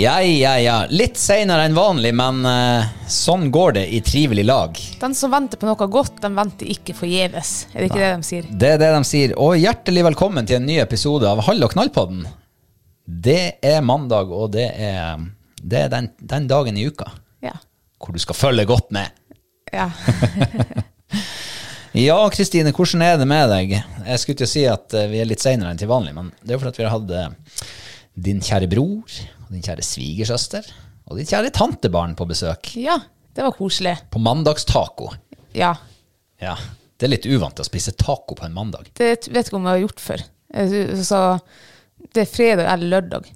Ja, ja, ja. Litt seinere enn vanlig, men uh, sånn går det i trivelig lag. Den som venter på noe godt, den venter ikke forgjeves. Er det ikke det de sier? Det er det de sier. Og hjertelig velkommen til en ny episode av Hall og knall-podden. Det er mandag, og det er, det er den, den dagen i uka Ja. hvor du skal følge godt med. ja. Ja, Kristine, hvordan er det med deg? Jeg skulle til å si at eh, vi er litt seinere enn til vanlig, men det er jo fordi vi har hatt eh, din kjære bror, din kjære svigersøster, og ditt kjære tantebarn på besøk. ja, det var koselig. På mandagstaco. Ja. Ja, det er litt uvant å spise taco på en mandag. Det vet ikke om jeg har gjort før. Så det er fredag eller lørdag.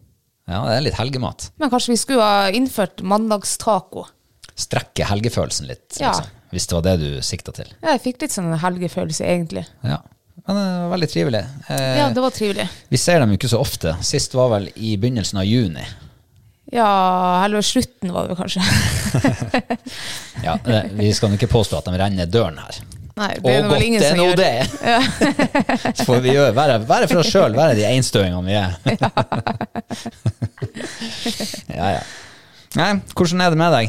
Ja, det er litt helgemat. Men kanskje vi skulle ha innført mandagstaco. Strekke helgefølelsen litt, Ja. liksom, hvis det var det du sikta til. Ja, jeg fikk litt sånn helgefølelse, egentlig. Ja, men det var veldig trivelig. Eh, Ja, det var trivelig. Vi ser dem jo ikke så ofte. Sist var vel i begynnelsen av juni. Ja, eller slutten var det kanskje. Ja, Vi skal ikke påstå at de renner døren her. Nei, det er Og godt det er nå det! Så får vi gjøre, være, være for oss sjøl, være de einstøingene vi er. ja, ja. Nei, hvordan er det med deg?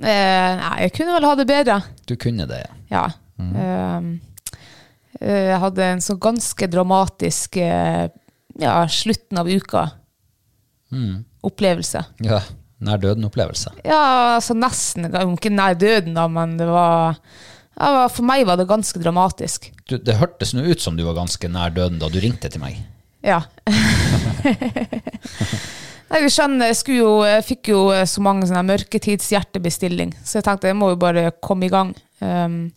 Eh, nei, jeg kunne vel ha det bedre. Du kunne det, ja. Ja. Mm. eh, jeg hadde en så ganske dramatisk eh, ja, slutten av uka opplevelse. ja nær døden-opplevelse. Ja, altså nesten. Ikke nær døden, da, men det var, ja, For meg var det ganske dramatisk. Du, det hørtes nå ut som du var ganske nær døden da du ringte til meg. Ja. Du skjønner, jeg, jo, jeg fikk jo eh, så mange sånne mørketidshjertebestilling, så jeg tenkte jeg må jo bare komme i gang. Um,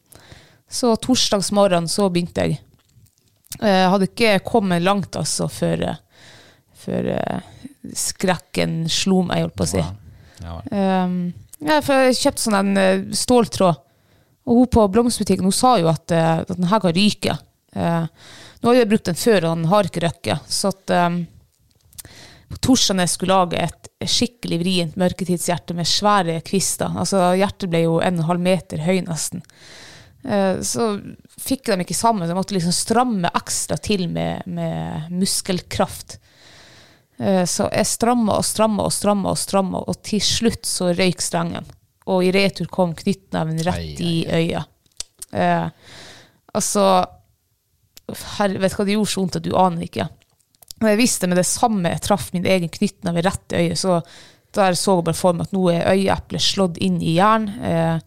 så torsdagsmorgen så begynte jeg. Eh, Jeg hadde ikke kommet langt altså før, eh, før eh, skrekken slo meg, holdt på å si. Ja, Um, ja, for jeg kjøpte sånn en eh, ståltråd. Og hun på blomsterbutikken hun sa jo at, eh, at den her kan ryke. Uh, nå har jeg brukt den før, og den har ikke røkket. Så at, um, på torsdag jeg skulle lage et skikkelig vrient mørketidshjerte med svære kvister, altså hjertet ble jo en og en halv meter høy nesten, så fikk de ikke sammen. Så jeg måtte liksom stramme ekstra til med, med muskelkraft. Eh, Så jeg stramma og stramma og stramma, og stramma, og til slutt så røyk strengen. Og i retur kom knyttneven rett i øyet. Eh, altså her, Vet du hva det gjorde så vondt at du aner ikke. Og jeg visste med det samme jeg traff min egen knyttneve rett i øyet, så der så jeg bare for meg at nå er øyeeplet slått inn i jern. Eh,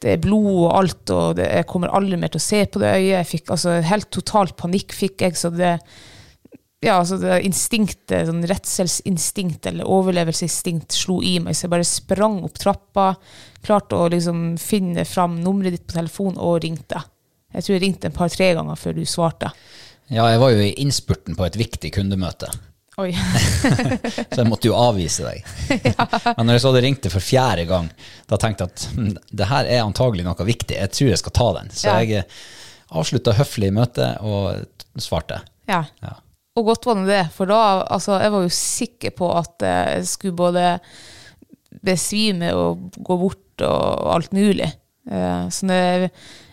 det er blod og alt, og det, jeg kommer aldri mer til å se på det øyet. Jeg fikk altså Helt totalt panikk fikk jeg, så det ja, altså det instinktet, sånn redselsinstinkt eller overlevelsesinstinkt slo i meg, så jeg bare sprang opp trappa, klarte å liksom finne fram nummeret ditt på telefonen og ringte. Jeg tror jeg ringte en par-tre ganger før du svarte. Ja, jeg var jo i innspurten på et viktig kundemøte, Oi. så jeg måtte jo avvise deg. ja. Men når jeg så det ringte for fjerde gang, da tenkte jeg at hm, det her er antagelig noe viktig, jeg tror jeg skal ta den. Så Ja. jeg avslutta høflig møtet og svarte. Ja. Ja. Og godt var det det, for da, altså, jeg var jo sikker på at eh, jeg skulle både besvime og gå bort og alt mulig. Eh, så det,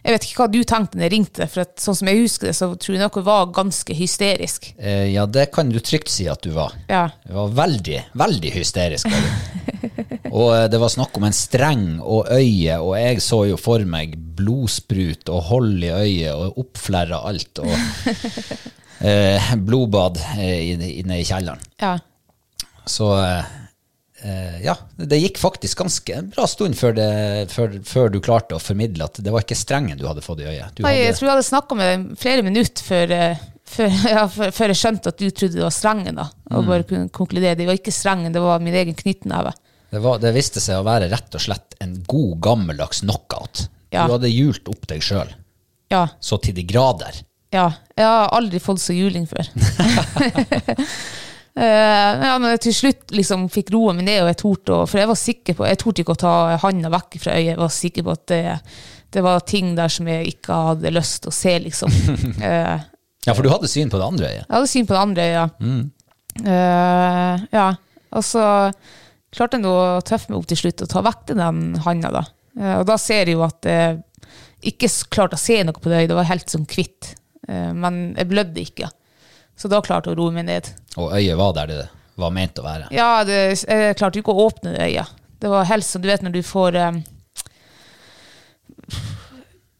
jeg vet ikke hva du tenkte når jeg ringte, for at, sånn som jeg husker det, så tror jeg nok jeg var ganske hysterisk. Eh, Ja, det kan du trygt si at du var. Ja. Du var veldig, veldig hysterisk. Og det var snakk om en streng og øye, og jeg så jo for meg blodsprut og hold i øyet og oppflerra alt, og eh, blodbad eh, inne, i kjelleren. ja. Så eh, eh, ja, det gikk faktisk ganske en bra stund før, det, før, før du klarte å formidle at det var ikke strengen du hadde fått i øyet. Du Nei, jeg tror jeg hadde snakka med deg flere minutter før, eh, før, ja, før, jeg skjønte at du trodde det var strengen. da, Og bare kunne konkludere. Det var ikke strengen, det var min egen knyttneve. det, var, det viste seg å være rett og slett en god, gammeldags knockout. Ja. Du hadde hjult opp deg sjøl, Ja. så til de grader. Ja, jeg har aldri fått så juling før. Eh, ja, men jeg til slutt liksom fikk roa mi ned, og jeg torde For jeg var sikker på Jeg torde ikke å ta handa vekk fra øyet. Jeg var sikker på at det, det var ting der som jeg ikke hadde lyst til å se, liksom. Eh, Ja, for du hadde syn på det andre øyet. jeg hadde syn på det andre øyet. Eh, ja. Og så klarte jeg å tøffe meg opp til slutt og ta vekk den handa, da. Og da ser jeg jo at jeg ikke klarte å se noe på det øyet. Det var helt sånn hvitt. Eh, men jeg blødde ikke. Så da klarte jeg å roe meg ned. Og øyet var der det var ment å være. Ja, det, jeg klarte ikke å åpne øyet. Det var helst som du vet når du får um,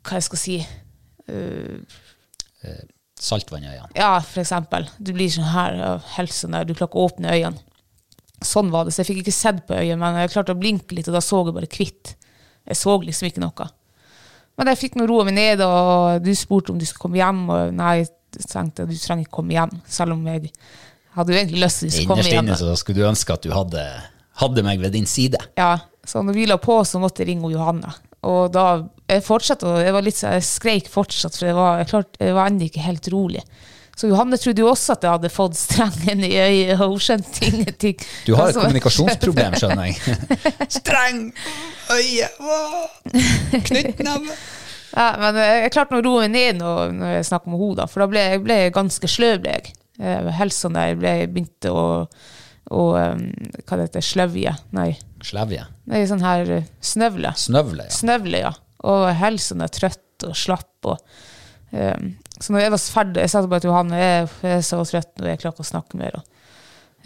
Hva jeg skal si Saltvann i øynene. Ja, for eksempel. Du blir sånn her, av helst sånn der, du klarer ikke å åpne øynene. Sånn var det, så jeg fikk ikke sett på øyet, men jeg klarte å blinke litt, og da så jeg bare hvitt. Jeg så liksom ikke noe. Men jeg fikk nå roa meg ned, og du spurte om du skulle komme hjem, og nei, jeg tenkte du trenger ikke komme hjem, selv om jeg hadde jo egentlig lyst til å komme hjem. Innerst inne så skulle du ønske at du hadde, hadde meg ved din side. Ja, så når vi la på, så måtte jeg ringe Johanna. Og da jeg fortsatte, og jeg var litt jeg skreik fortsatt, for jeg var, jeg klart, jeg var ennå ikke helt rolig. Så Johanne trodde jo også at jeg hadde fått strengen i øyet, og hun skjønte ingenting. Du har et Altså, kommunikasjonsproblem, skjønner jeg. Streng øye, knyttneve. Ja, men jeg, klarte å roe meg ned når, når jeg snakker med henne, for da ble jeg ble ganske sløv. ble jeg. Eh, Helst sånn jeg ble, begynte å, å um, Hva det heter Sløvje? Nei, Slevje. nei sånn her eh, snøvle. Snøvle, ja. Snøvle, ja. Og helsen sånn der trøtt og slapp. Og, um, så når jeg var ferdig, jeg sa bare til Johanne jeg, jeg er så trøtt og jeg klarer ikke å snakke mer. Og,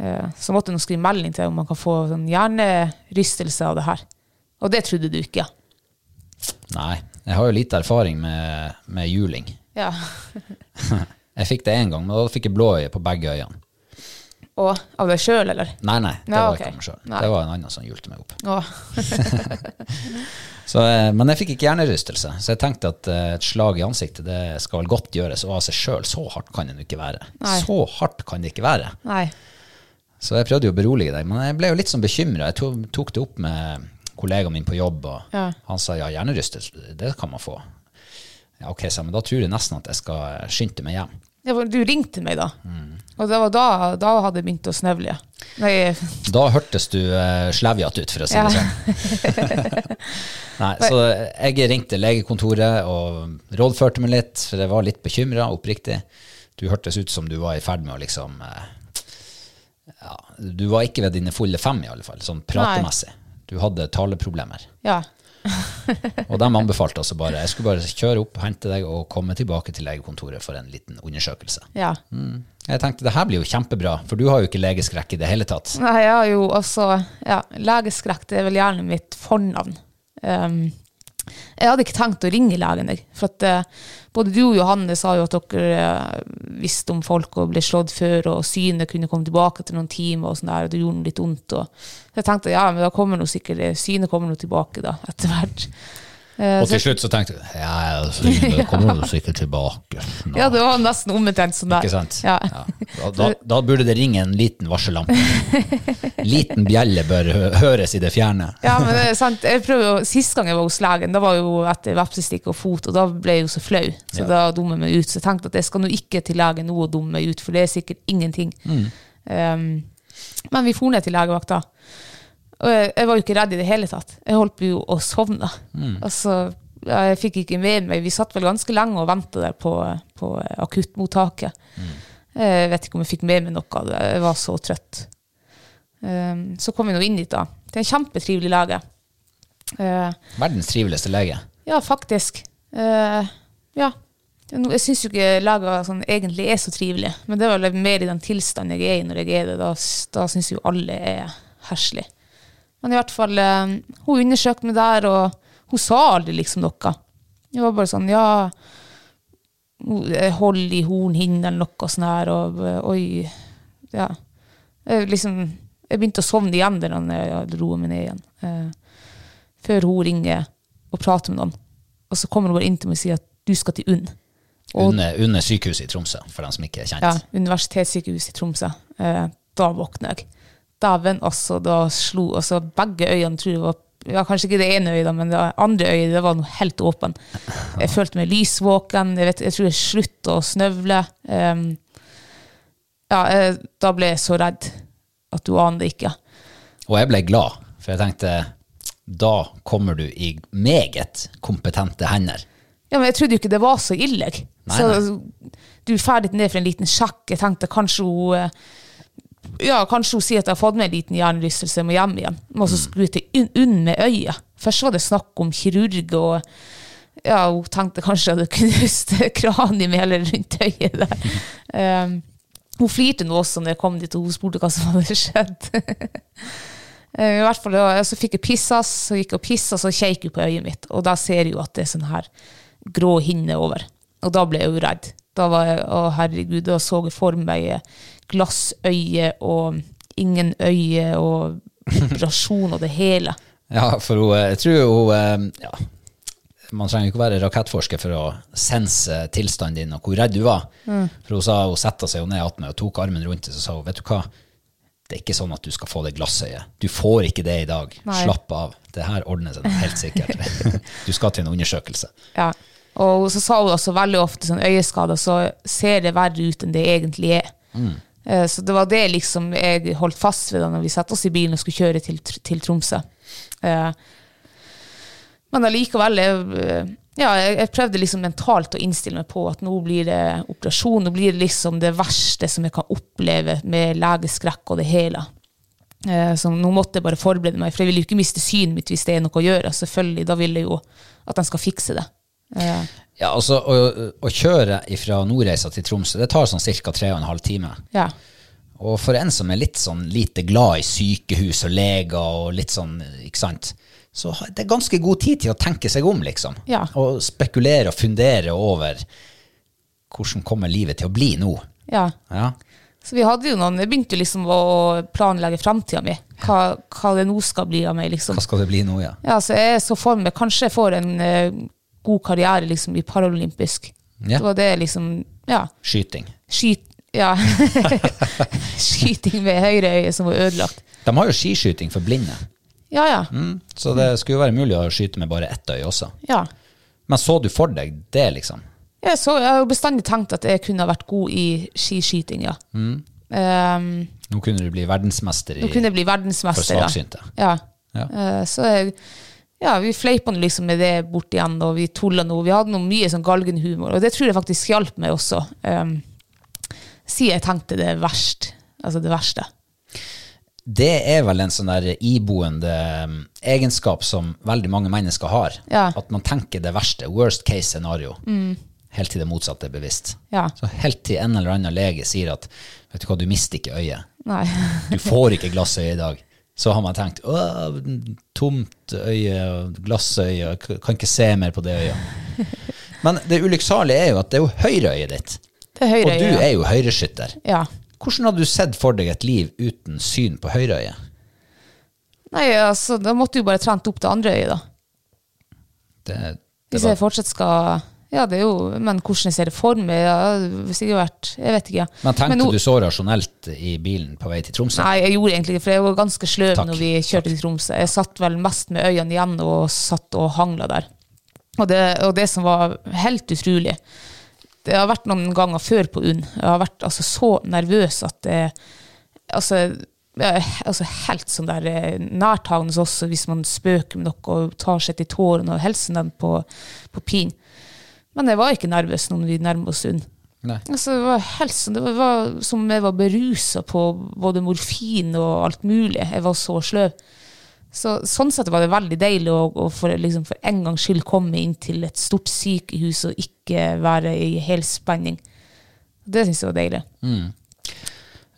uh, så måtte nå skrive melding til om man kan få sånn hjernerystelse av det her. Og det trodde du ikke. Nei, jeg har jo lite erfaring med, med juling. Ja. Jeg fikk det én gang, men da fikk jeg blåøye på begge øynene. Og av deg sjøl, eller? Nei, nei, det Ja, var okay. ikke meg sjøl. Det var en annen som hjulte meg opp. Oh. Så, eh, men jeg fikk ikke hjernerystelse, så jeg tenkte at eh, et slag i ansiktet det skal vel godt gjøres, og av seg sjøl, så hardt kan det ikke være. Nei. Så hardt kan det ikke være. nei. Så jeg prøvde jo å berolige deg, men jeg ble jo litt sånn bekymra. Jeg tok, det opp med kollegaen min på jobb, og Ja. han sa ja, hjernerystelse, det kan man få. Ja, ok, så, men da tror jeg nesten at jeg skal skynde meg hjem. For du ringte meg da. Mm. Og det var da, da hadde jeg begynt å snøvle. Nei, Da hørtes du eh, slevjete ut, for å si Ja. det sånn. Nei, så jeg ringte legekontoret og rådførte meg litt, for jeg var litt bekymra, oppriktig. Du hørtes ut som du var i ferd med å liksom eh, ja, Du var ikke ved dine fulle fem, i alle fall, sånn pratemessig. Du hadde taleproblemer. ja. Og de anbefalte altså bare Jeg skulle bare kjøre opp, hente deg og komme tilbake til legekontoret for en liten undersøkelse. ja. Jeg tenkte det her blir jo kjempebra, for du har jo ikke legeskrekk i det hele tatt. Nei, jeg har jo også ja, Legeskrekk det er vel gjerne mitt fornavn. Um, jeg hadde ikke tenkt å ringe legen, jeg. For at eh, både du og Johanne sa jo at dere eh, visste om folk og ble slått før, og synet kunne komme tilbake etter noen timer, og sånn der, og det gjorde litt vondt. Så jeg tenkte ja, men da kommer nå sikkert synet kommer nå tilbake da, etter hvert. Eh, Og til slutt så tenkte jeg ja, altså, det kommer du sikkert tilbake. Nå. Ja, det var nesten omtrent sånn der. Ikke sant? Ja. Da, da, da burde det ringe en liten varsellampe. Liten bjelle bør høres i det fjerne. Ja, men det er sant. Jeg prøver jo, Sist gang jeg var hos legen, da var jo etter vepsestikk og fot, og da ble jeg jo så flau. Så Ja. da dummer jeg meg ut. Så jeg tenkte at jeg skal nå ikke til legen nå og dumme meg ut, for det er sikkert ingenting. Mm. Um, men vi for ned til legevakta, og jeg, jeg var jo ikke redd i det hele tatt. Jeg holdt jo å sovne. Mm. Altså, jeg fikk ikke med meg Vi satt vel ganske lenge og venta der på, på akuttmottaket. Mm. Jeg vet ikke om jeg fikk med meg noe av det. Jeg var så trøtt. Um, så kom vi nå inn dit, da. Det er en kjempetrivelig lege. Uh, Verdens triveligste lege. ja, faktisk. Uh, ja. Jeg syns jo ikke leger sånn, egentlig er så trivelige, men det er vel mer i den tilstanden jeg er i når jeg er det. Da, da syns jo alle er herselig. Men i hvert fall, eh, hun undersøkte meg der, og hun sa aldri liksom noe. Det var bare sånn, ja Hold i hornhinnen eller noe sånt her, og oi Ja. Jeg, liksom, jeg begynte å sovne igjen når jeg dro meg ned igjen. Eh, før hun ringer og prater med noen. Og så kommer hun bare inn til meg og sier at du skal til UNN. Under, under sykehuset i Tromsø, for dem som ikke er kjent. Ja, Universitetssykehuset i Tromsø. Eh, da våkner jeg. Dæven, også Da slo altså begge øynene tror jeg var ja, Kanskje ikke det ene øyet, men det andre øyet det var noe helt åpen. Jeg følte meg lysvåken. Jeg, vet, jeg tror jeg sluttet å snøvle. Um, ja, jeg, da ble jeg så redd at du aner det ikke. Og jeg ble glad, for jeg tenkte da kommer du i meget kompetente hender. Ja, men jeg trodde jo ikke det var så ille. Nei, Nei, så du drar ferdig ned for en liten sjekk. Jeg tenkte kanskje hun eh, ja, kanskje hun sier at jeg har fått med en liten hjernerystelse, må hjem igjen. Må så skru til unn med øyet. Først var det snakk om kirurg, og ja, hun tenkte kanskje at det knust kranium eller rundt øyet der. Um, hun flirte nå også når jeg kom dit, og hun spurte hva som hadde skjedd. Eh, I hvert fall, Så fikk jeg pissas, så gikk jeg og pissa, så kjekk hun på øyet mitt, og da ser jeg jo at det er sånn her grå hinne over. Og da ble jeg jo redd. Da var jeg, å herregud, da så jeg for meg glassøye og ingen øye og operasjon og det hele. Ja, for hun, jeg tror hun eh, ja, Man trenger ikke være rakettforsker for å sense tilstanden din og hvor redd du var. For hun sa hun satte seg ned attmed og tok armen rundt det, så sa hun vet du hva, det er ikke sånn at du skal få det glassøyet. Du får ikke det i dag. Nei. Slapp av. Det her ordner seg helt sikkert. Du skal til en undersøkelse. Ja. Og så sa hun også veldig ofte sånn øyeskader, så ser det verre ut enn det egentlig er. Eh, Så det var det liksom jeg holdt fast ved da når vi satte oss i bilen og skulle kjøre til, til Tromsø. Eh, Men allikevel, eh, ja, jeg, prøvde liksom mentalt å innstille meg på at nå blir det operasjon, nå blir det liksom det verste som jeg kan oppleve med legeskrekk og det hele. Eh, Så nå måtte jeg bare forberede meg, for jeg vil jo ikke miste synet mitt hvis det er noe å gjøre. Selvfølgelig, da vil jeg jo at de skal fikse det. Ja, altså, å, å kjøre fra Nordreisa til Tromsø, det tar sånn ca. tre og en halv time. Ja. Og for en som er litt sånn lite glad i sykehus og leger og litt sånn, ikke sant, så det er ganske god tid til å tenke seg om, liksom. Ja. Og spekulere og fundere over hvordan kommer livet til å bli nå. ja. Ja. Så vi hadde jo noen Jeg begynte jo liksom å planlegge framtida mi. Hva, hva det nå skal bli av meg, liksom. Hva skal det bli nå, ja? Ja, så jeg så for meg Kanskje jeg får en eh, god karriere liksom i paralympisk. Ja. Det var det liksom Ja. Skyting. Skyt... Ja. Skyting med høyre øye som var ødelagt. De har jo skiskyting for blinde, Ja, ja. mm. så det skulle jo være mulig å skyte med bare ett øye også. ja. Men så du for deg det, liksom? Jeg, så, jeg har jo bestandig tenkt at jeg kunne vært god i skiskyting, ja. Um, Nå kunne du bli verdensmester i, nå kunne jeg bli verdensmester. ja. svaksynte. Ja. Ja. Uh, så jeg, ja, vi fleipa liksom med det bort igjen, og vi tulla noe. Vi hadde noe mye sånn galgenhumor, og det tror jeg faktisk hjalp meg også. Um, Siden jeg tenkte det verst. Altså det verste. Det er vel en sånn der iboende um, egenskap som veldig mange mennesker har. Ja. At man tenker det verste. Worst case scenario. Helt til det motsatte er bevisst. Ja. Så helt til en eller annen lege sier at vet du hva, du mister ikke øyet. Du får ikke glassøye i dag. Så har man tenkt Åh, tomt øye glassøye, kan ikke se mer på det øyet. Men det ulykksalige er jo at det er jo høyreøyet ditt. Det er høyre Og du øye. er jo høyreskytter. Ja. Hvordan hadde du sett for deg et liv uten syn på høyreøyet? Nei, altså, da måtte du bare trent opp det andre øyet, da. Det, det Hvis jeg fortsatt skal Ja, det er jo Men hvordan jeg ser det for meg, ja, hvis jeg har vært Jeg vet ikke. Ja. men tenkte nå- du så rasjonelt i bilen på vei til Tromsø? Nei, jeg gjorde egentlig ikke for jeg var ganske sløv Takk. når vi kjørte til Tromsø. Jeg satt vel mest med øynene igjen og satt og hangla der. Og det, og det som var helt utrolig Det har vært noen ganger før på UNN. Jeg har vært altså, så nervøs at det Altså, altså helt sånn der eh, nærtagende også hvis man spøker med noe og tar seg til tårene og hilser dem på, på pin. Men jeg var ikke nervøs når vi nærmer oss UNN. Altså, det var helt sånn, det var, som jeg var berusa på både morfin og alt mulig. Jeg var så sløv. Så, sånn sett var det veldig deilig å, å for, liksom, for en gangs skyld komme inn til et stort sykehus og ikke være i helspenning. Det syns jeg var deilig.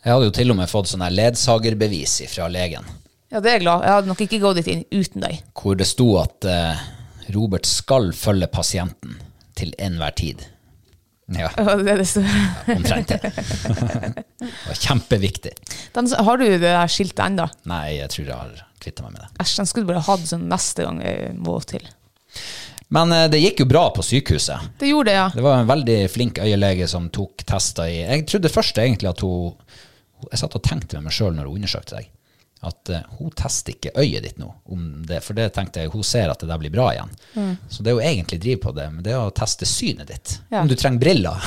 Jeg hadde jo til og med fått sånn ledsagerbevis fra legen, Ja, det er jeg glad. Jeg hadde nok ikke gått dit inn uten deg. hvor det sto at eh, Robert skal følge pasienten til enhver tid. Ja, det er det omtrent det. det var kjempeviktig. Den, har du det der skiltet ennå? Nei, jeg tror jeg har kvitta meg med det. Æsj, den skulle du bare hatt sånn neste gang jeg må til. Men eh, det gikk jo bra på sykehuset. Det gjorde det, ja. Det var en veldig flink øyelege som tok tester i Jeg trodde først egentlig at hun Jeg satt og tenkte med meg sjøl når hun undersøkte deg, at eh, hun tester ikke øyet ditt nå, om det, for det tenkte jeg hun ser at det der blir bra igjen. Så det hun egentlig driver på det, men det er å teste synet ditt. Ja. Om du trenger briller.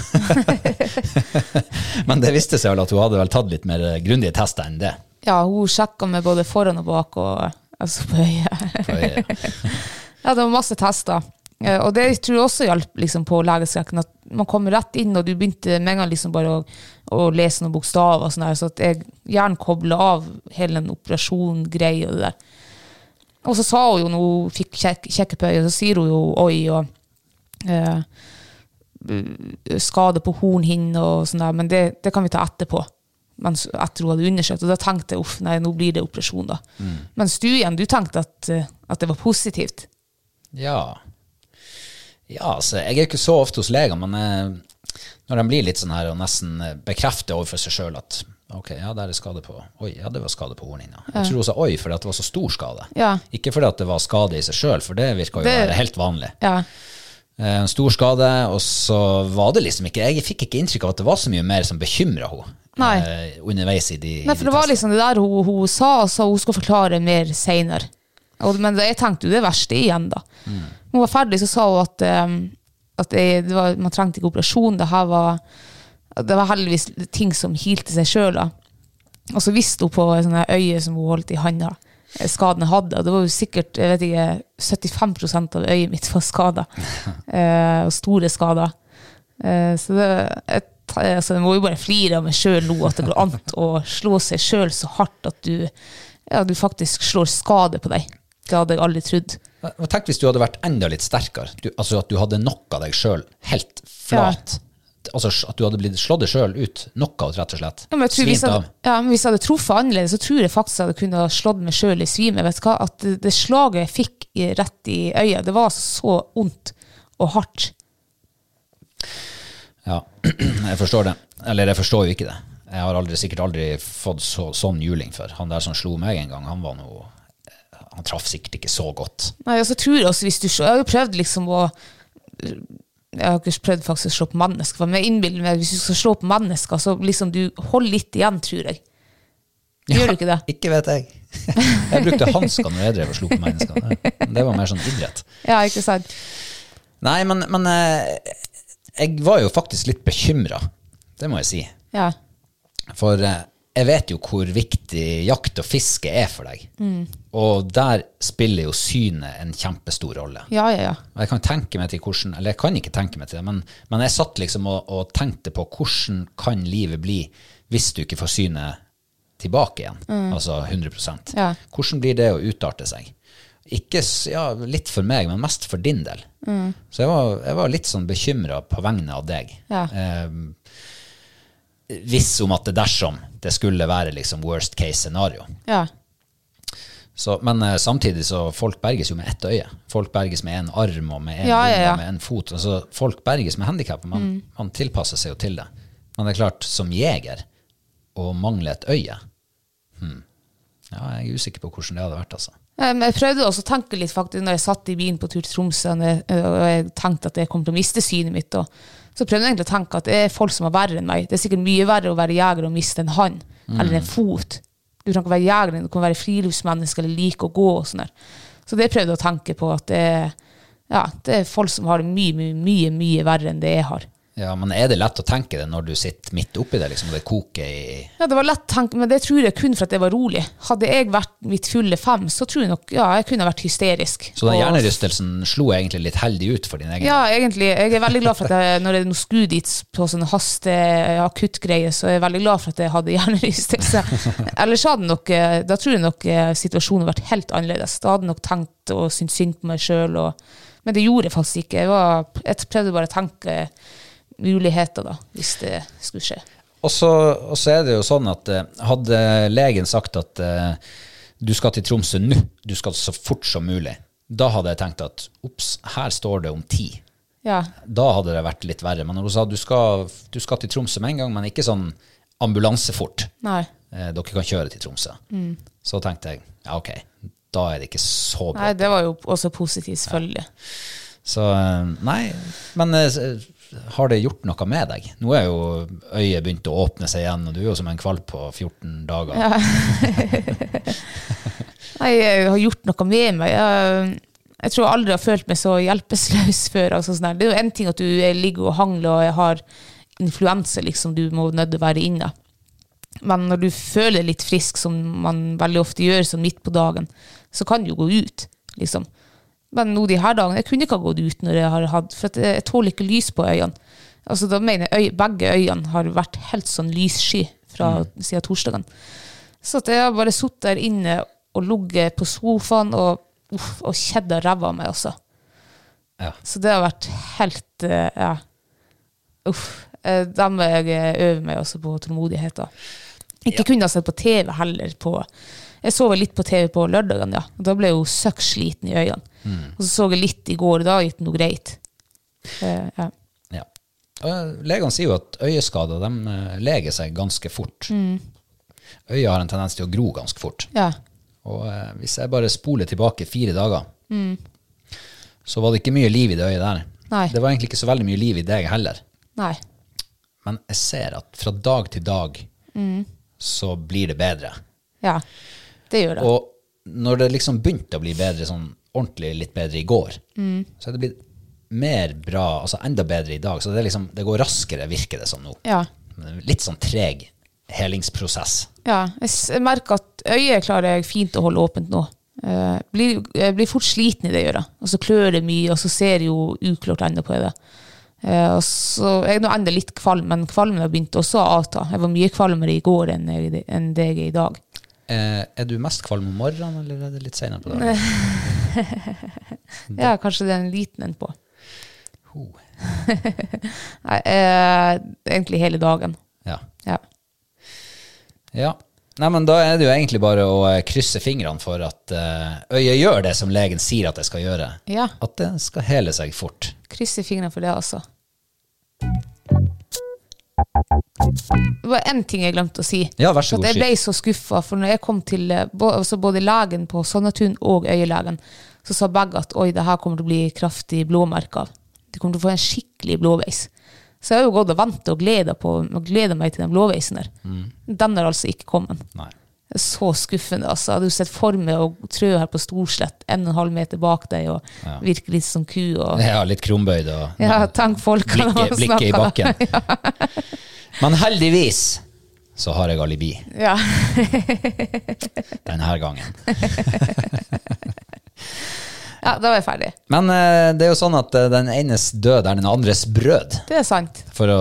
men det viste seg vel at hun hadde vel tatt litt mer grundige tester enn det. Ja, hun sjekka meg både foran og bak og altså på øyet. på øyet. Ja, det var masse tester. Eh, Og det tror jeg også hjalp liksom, på legeskrekken. At man kom rett inn, og du begynte med en gang liksom bare å, å lese noen bokstaver. og sånn der, Så at jeg gjerne kobla av hele den operasjon-greia. og det der. Og så sa hun jo når hun fikk kjek, kjekke på øyet, så sier hun jo oi og eh, skade på hornhinne og sånn der, men det, det kan vi ta etterpå. Mens etter hun hadde undersøkt, og da tenkte jeg uff, nei, nå blir det operasjon, da. Mens du igjen, du tenkte at, at det var positivt. Ja. Ja, altså, jeg er ikke så ofte hos leger, men eh, når de blir litt sånn her og nesten eh, bekrefter overfor seg sjøl at ok, ja, der er skade på Oi, ja, det var skade på hornhinna. Jeg tror hun sa oi fordi at det var så stor skade. Ja. Ikke fordi at det var skade i seg sjøl, for det virka jo å Det- være helt vanlig. Ja. Eh, En stor skade, og så var det liksom ikke Jeg fikk ikke inntrykk av at det var så mye mer som bekymra henne Nei. eh, underveis i de, Nei, for de det var liksom det der hun, hun sa, så hun skulle forklare mer seinere. Men jeg tenkte jo det verste igjen, da. Hun var ferdig, så sa hun at, um, at jeg, det var, man trengte ikke operasjon. Det var det var heldigvis ting som hilte seg sjøl. Og så visste hun på sånne øye som hun holdt i handa, eh, skaden jeg hadde. Og det var jo sikkert jeg vet ikke, 75% av øyet mitt var skada. eh, og store skader. Eh, så det, et, altså, jeg må jo bare flire av meg sjøl nå, at det går an å slå seg sjøl så hardt at du, ja, du faktisk slår skade på deg. Det hadde jeg aldri trodd. Og Tenk hvis du hadde vært enda litt sterkere. Du, altså At du hadde knocka deg sjøl helt flat. Altså At du hadde blitt slått deg sjøl ut. Knockout, rett og slett. Ja, men jeg, av. ja, men hvis jeg hadde truffet annerledes, så tror jeg faktisk jeg hadde kunnet slått meg sjøl i svime. Vet du hva? At det, det slaget jeg fikk i, rett i øyet, det var altså så vondt og hardt. Ja, jeg forstår det. Eller jeg forstår jo ikke det. Jeg har aldri, sikkert aldri fått så, sånn juling før. Han der som slo meg en gang, han var noe Han traff sikkert ikke så godt. Nei, og så tror jeg også hvis du Jeg har jo prøvd liksom å Jeg har ikke prøvd faktisk å slå på mennesker, men jeg innbiller meg hvis du skal slå på mennesker, så liksom du holder litt igjen, tror jeg. Gjør du ikke det? Ikke vet jeg. Jeg brukte hansker når jeg drev og slo på mennesker. Det- Det var mer sånn idrett. Ja, ikke sant? Nei, men, men eh, jeg var jo faktisk litt bekymra. Det må jeg si. Ja. For eh, jeg vet jo hvor viktig jakt og fiske er for deg. Og der spiller jo synet en kjempestor rolle. Ja, ja, ja. Og jeg kan tenke meg til hvordan, eller jeg kan ikke tenke meg til det, men, men jeg satt liksom og, og tenkte på hvordan kan livet bli hvis du ikke får synet tilbake igjen, altså 100 Ja. Hvordan blir det å utarte seg? Ikke, ja, litt for meg, men mest for din del. Så jeg var, jeg var litt sånn bekymra på vegne av deg. Ja. Eh, viss om at det dersom det skulle være liksom worst case scenario. ja. Så, men eh, samtidig så folk berges jo med ett øye. Folk berges med en arm og med en Ja, ja, ja. med en fot. Altså, folk berges med handikap, og man, man tilpasser seg jo til det. Men det er klart, som jeger, å mangle et øye hmm. Ja, jeg er usikker på hvordan det hadde vært, altså. Jeg prøvde også å tenke litt faktisk når jeg satt i bilen på tur til Tromsø og jeg, og jeg tenkte at jeg kom til å miste synet mitt. Og, så prøvde jeg egentlig å tenke at det er folk som er verre enn meg. Det er sikkert mye verre å være jeger og miste en hånd eller en fot. Du trenger ikke være jeger, du kan være friluftsmenneske eller like å gå. og sånn der. Så det prøvde jeg å tenke på, at det, er- ja, det er folk som har det mye, mye, mye, mye verre enn det jeg har. Ja, men er det lett å tenke det når du sitter midt oppi det, liksom, og det koker i Ja, det var lett tenke, men det tror jeg kun for at det var rolig. Hadde jeg vært mitt fulle fem, så tror jeg nok ja, jeg kunne vært hysterisk. Så den hjernerystelsen slo egentlig litt heldig ut for din egen Ja, egentlig. Jeg er veldig glad for at jeg, når jeg skulle dit på sånne haste akuttgreier, så er jeg veldig glad for at jeg hadde hjernerystelse. Ellers hadde nok, eh, da tror jeg nok eh, situasjonen vært helt annerledes. Da hadde jeg nok tenkt og syntes synd på meg sjøl, men det gjorde jeg faktisk ikke. Jeg, var, jeg prøvde bare å tenke muligheter, da, hvis det skulle skje. Og så, og så er det jo sånn at eh, hadde legen sagt at eh, du skal til Tromsø nå, du skal så fort som mulig, da hadde jeg tenkt at ops, her står det om ti. Ja, Da hadde det vært litt verre. Men når hun sa du skal, du skal til Tromsø med en gang, men ikke sånn ambulansefort, nei. eh, dere kan kjøre til Tromsø, så tenkte jeg ja, ok, da er det ikke så bra. Nei, det var jo også positivt, selvfølgelig. Så eh, nei, men har det gjort noe med deg? Nå er jo øyet begynt å åpne seg igjen, og du er jo som en kvalp på 14 dager. Nei, jeg har gjort noe med meg. Jeg, jeg tror jeg aldri har følt meg så hjelpeløs før. Altså sånn det er jo en ting at du ligger og hangler og jeg har influensa, liksom, du må nødt til å være inne. Men når du føler litt frisk, som man veldig ofte gjør sånn midt på dagen, så kan du jo gå ut, liksom. Men nå de her dagene, jeg kunne ikke ha gått ut når jeg har hatt, for jeg, jeg tåler ikke lys på øynene. Altså da mener jeg øy, Begge øynene har vært helt sånn lyssky fra siden torsdagen. Så jeg har bare sittet der inne og ligget på sofaen og, uff, og kjeda ræva av meg også. Ja. Så det har vært helt eh, Ja. Uff. Eh, Da må jeg øve meg også på tålmodighet. da. Ikke kunne ha sett på TV heller. på Jeg så vel litt på TV på lørdagen, ja. Og da ble jeg jo søkk sliten i øynene. Og så så jeg litt i går, og da gikk det noe greit. Uh, ja. Ja. Og Legene sier jo at øyeskader de eh, leger seg ganske fort. Øyet har en tendens til å gro ganske fort. ja. Og eh, hvis jeg bare spoler tilbake fire dager, så var det ikke mye liv i det øyet der. Nei. Det var egentlig ikke så veldig mye liv i deg heller. Nei. Men jeg ser at fra dag til dag så blir det bedre. Ja. Det gjør det. Og når det liksom begynte å bli bedre, sånn ordentlig litt bedre i går, så er det blitt mer bra, altså enda bedre i dag. Så det, liksom, det går raskere, virker det som nå. ja. Litt sånn treg helingsprosess. Ja, jeg, merker at øyet klarer jeg fint å holde åpent nå. Uh, blir, jeg blir fort sliten i det øret. Og så klør det mye, og så ser jeg jo uklart ennå på det. Uh, og så Jeg er nå enda litt kvalm, men kvalmen har begynt også å avta. Jeg var mye kvalmere i går enn, jeg, enn det jeg er i dag. Eh, er du mest kvalm om morgenen, eller er det litt senere på dagen? Ja, kanskje det er en liten en på. Oh. Nei, eh, egentlig hele dagen. Ja. Ja. ja. Nei, men da er det jo egentlig bare å eh, krysse fingrene for at eh, øyet gjør det som legen sier at det skal gjøre. ja. At det skal hele seg fort. Krysse fingrene for det, altså. Det var én ting jeg glemte å si. Ja, vær så god, jeg ble så skuffa, for når jeg kom til eh, altså både legen på Sonnatun og Øyelagen, så sa begge at oi, det her kommer til å bli kraftig blåmerke av. Du kommer til å få en skikkelig blåveis. Så jeg har jo gått og vant og gleda meg til den blåveisen der. Den er altså ikke kommet. Nei. Så skuffende. altså. Jeg hadde jo sett for meg å trø her på Storslett, en og en halv meter bak deg, og virke litt som ku. Og, Ja, litt krumbøyd og ja, tenk folkene blikket, blikket i bakken. Men heldigvis så har jeg alibi Ja. denne gangen. ja, da var jeg ferdig. Men uh, det er jo sånn at uh, den enes død er den andres brød, Det er sant. for å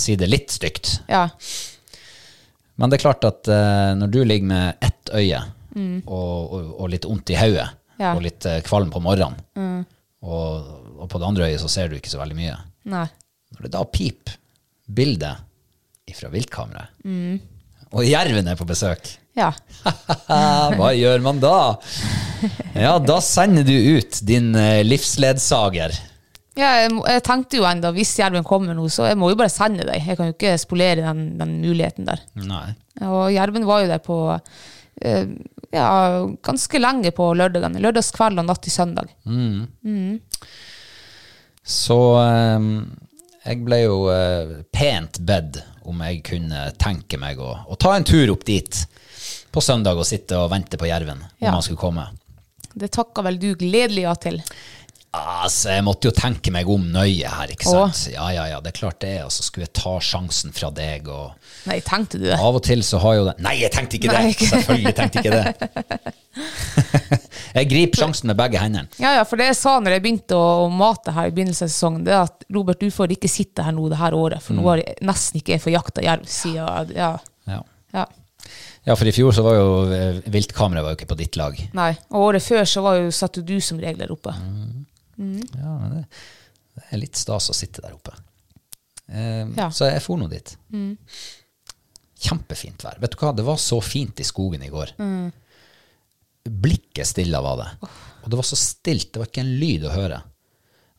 si det litt stygt. Ja. Men det er klart at uh, når du ligger med ett øye og, og, og litt vondt i hodet, Ja. og litt kvalm på morgenen, og, og på det andre øyet så ser du ikke så veldig mye, Nei. når det da piper bildet fra viltkameraet, og jerven er på besøk, Ja. hva gjør man da? Ja, da sender du ut din eh, livsledsager. ja jeg, jeg tenkte jo enda, hvis jerven kommer nå, så jeg må jo bare sende deg. Jeg kan jo ikke spolere den, den muligheten der. Nei. Og jerven var jo der på eh, ja, ganske lenge på lørdagen. Lørdagskveld og natt til søndag. Så eh, jeg ble jo pent bedt om jeg kunne tenke meg å, å ta en tur opp dit på søndag og sitte og vente på jerven om Ja. han skulle komme. Det takka vel du gledelig ja til. Altså, jeg måtte jo tenke meg om nøye her, ikke sant. sant? Ja, ja, ja, det er klart det. Og så skulle jeg ta sjansen fra deg, og Nei, tenkte du det? av og til så har jo det Nei, jeg tenkte ikke Nei, det! ikke- Selvfølgelig tenkte ikke det. jeg griper sjansen med begge hendene. Ja, ja, for det jeg sa når jeg begynte å, mate her i begynnelsen av sesongen, det er at Robert, du får ikke sitte her nå det her året, for nå har jeg nesten ikke jeg fått jakta jerv siden ja, Ja. ja. ja, for i fjor så var jo eh, viltkameraet var jo ikke på ditt lag. Nei. Og året før så var jo, satt jo du som regel der oppe. Ja, men det, det er litt stas å sitte der oppe. Eh, Ja. Så jeg for nå dit. Kjempefint vær. Vet du hva, det var så fint i skogen i går. Blikket stilla var det. Og det var så stilt, det var ikke en lyd å høre.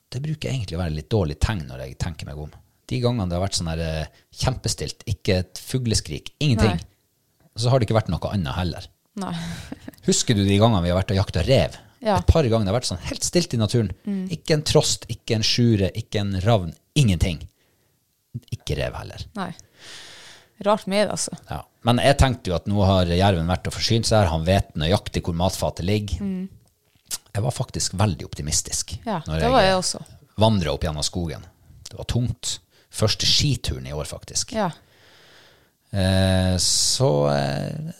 Det bruker egentlig å være litt dårlig tegn når jeg tenker meg om. De gangene det har vært sånn her eh, kjempestilt, ikke et fugleskrik, ingenting, Nei. så har det ikke vært noe annet heller. Nei. Husker du de gangene vi har vært og jakta rev? Ja. Et par ganger det har vært sånn helt stilt i naturen. Ikke en trost, ikke en sjure, ikke en ravn. Ingenting. Ikke rev heller. Nei. Rart med det, altså. Ja. Men jeg tenkte jo at nå har jerven vært og forsynt seg her. Han vet nøyaktig hvor matfatet ligger. Jeg var faktisk veldig optimistisk Ja, når det var jeg også. vandra opp gjennom skogen. Det var tungt. Første skituren i år, faktisk. Ja. Eh, så eh,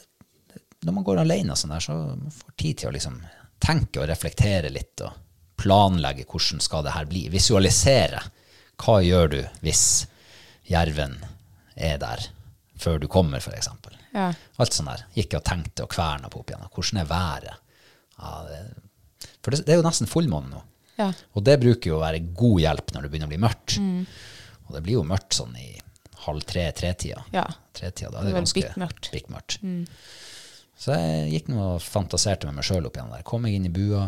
når man går alene sånn der, så man får tid til å liksom tenke og reflektere litt og planlegge hvordan skal det her bli. Visualisere. Hva gjør du hvis jerven er der før du kommer, eksempel. Ja. Alt sånn der. Gikk og tenkte og kverna på opp igjen. Hvordan er været? Ja, det, for det, det er jo nesten fullmåne nå. Ja. Og det bruker jo å være god hjelp når det begynner å bli mørkt. Og det blir jo mørkt sånn i halv tre-tretida. Ja. Tretida, da er det, det ganske bikkmørkt. bikkmørkt. Så jeg gikk nå og fantaserte med meg sjøl opp igjen der. Kom jeg inn i bua,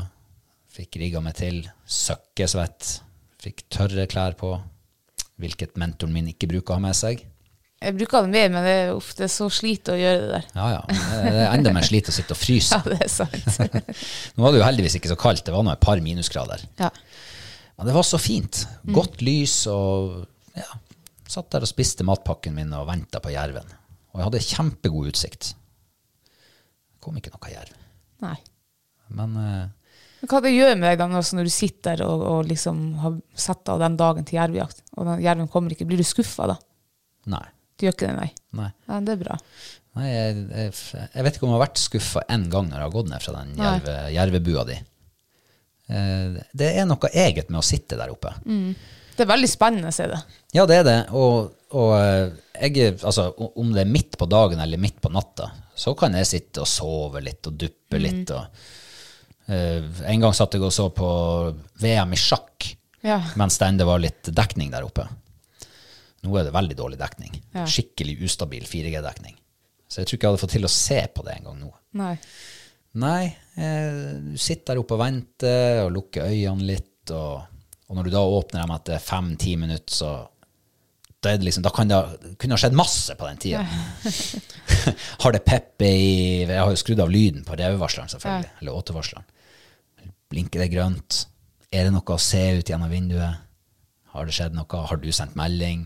fikk rigga meg til, søkkesvett, fikk tørre klær på, hvilket mentoren min ikke bruker å ha med seg. Jeg bruker det mer, men det er ofte så sliter å gjøre det der. Ja, ja. Det er enda mer slit å sitte og fryse. Ja, det er sant. Nå var det jo heldigvis ikke så kaldt, det var nå et par minusgrader. Ja. Men det var så fint. Godt lys og ja, satt der og spiste matpakken min og venta på jerven. Og jeg hadde kjempegod utsikt. Det kom ikke noe jerv. Nei. Men uh, hva det gjør med deg da altså når du sitter der og, og liksom har satt av den dagen til jervejakt, og den jerven kommer ikke? Blir du skuffa da? nei. Du gjør ikke det, nei? Nei, Ja, det er bra. nei jeg, jeg, jeg vet ikke om jeg har vært skuffa én gang når jeg har gått ned fra den jerve, jervebua di. Eh, det er noe eget med å sitte der oppe. Det er veldig spennende, ser det. Ja, det er det. Og, og eh, jeg, altså, om det er midt på dagen eller midt på natta, så kan jeg sitte og sove litt og duppe litt. Og, uh, en gang satt jeg og så på VM i sjakk Ja. mens det ennå var litt dekning der oppe. Nå er det veldig dårlig dekning. Ja. Skikkelig ustabil 4G-dekning. Så jeg tror ikke jeg hadde fått til å se på det en gang nå. Nei. Nei, eh, du sitter der oppe og venter og lukker øynene litt, og, og når du da åpner dem etter fem-ti minutter, så da, er det liksom, da kan det ha- kunne ha skjedd masse på den tida. har det peppe i Jeg har jo skrudd av lyden på revevarsleren, selvfølgelig. Eller åtevarsleren. Blinker det grønt? Er det noe å se ut gjennom vinduet? Har det skjedd noe? Har du sendt melding?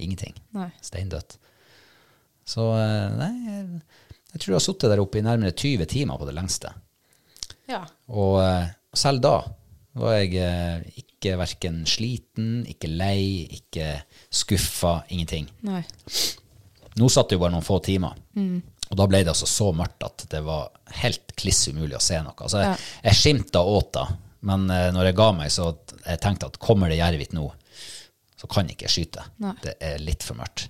Ingenting. Nei. Steindødt. Så eh, nei, jeg, jeg tror jeg har sittet der oppe i nærmere 20 timer på det lengste. Ja. Og eh, selv da var jeg eh, ikke verken sliten, ikke lei, ikke skuffa, ingenting. Nei. Nå satt det jo bare noen få timer. Og da ble det altså så mørkt at det var helt kliss umulig å se noe. Altså, jeg, jeg skimta åt da, men når jeg ga meg, så jeg tenkte at kommer det jerv hit nå, så kan jeg ikke skyte. Nei. Det er litt for mørkt.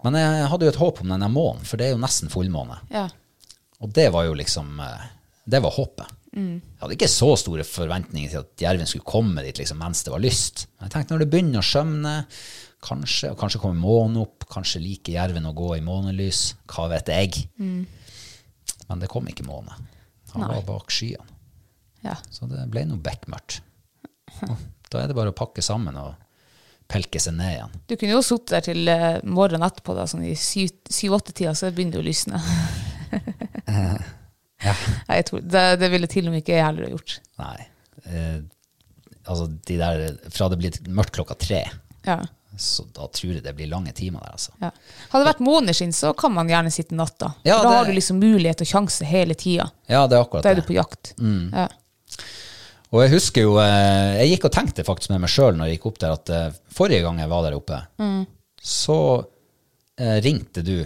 Men jeg hadde jo et håp om denne månen, for det er jo nesten fullmåne. Ja. Og det var jo liksom eh, Det var håpet. Jeg hadde ikke så store forventninger til at jerven skulle komme dit liksom, mens det var lyst. Jeg tenkte når det begynner å skjømne, kanskje, og kanskje kommer månen opp, kanskje liker jerven å gå i månelys, hva vet jeg. Men det kom ikke måne. Han var bak skyene. ja. Så det ble noe bekmørkt. Da er det bare å pakke sammen og pelke seg ned igjen. Du kunne jo sittet der til eh, morgenen etterpå, da, sånn i syv-åtte-tida, så begynner det å lysne. Nei, jeg tror, det, det ville til og med ikke jeg heller ha gjort. Nei. Eh, altså, de der Fra det blir mørkt klokka tre, Ja. så da tror jeg det blir lange timer der, altså. Ja. Hadde det vært måneskinn, så kan man gjerne sitte natta. Ja, da det- har du liksom mulighet og sjanse hele tida. Ja, det er akkurat Da er du på jakt. Ja. Og jeg husker jo eh, Jeg gikk og tenkte faktisk med meg sjøl når jeg gikk opp der, at eh, forrige gang jeg var der oppe, Mm. så eh, ringte du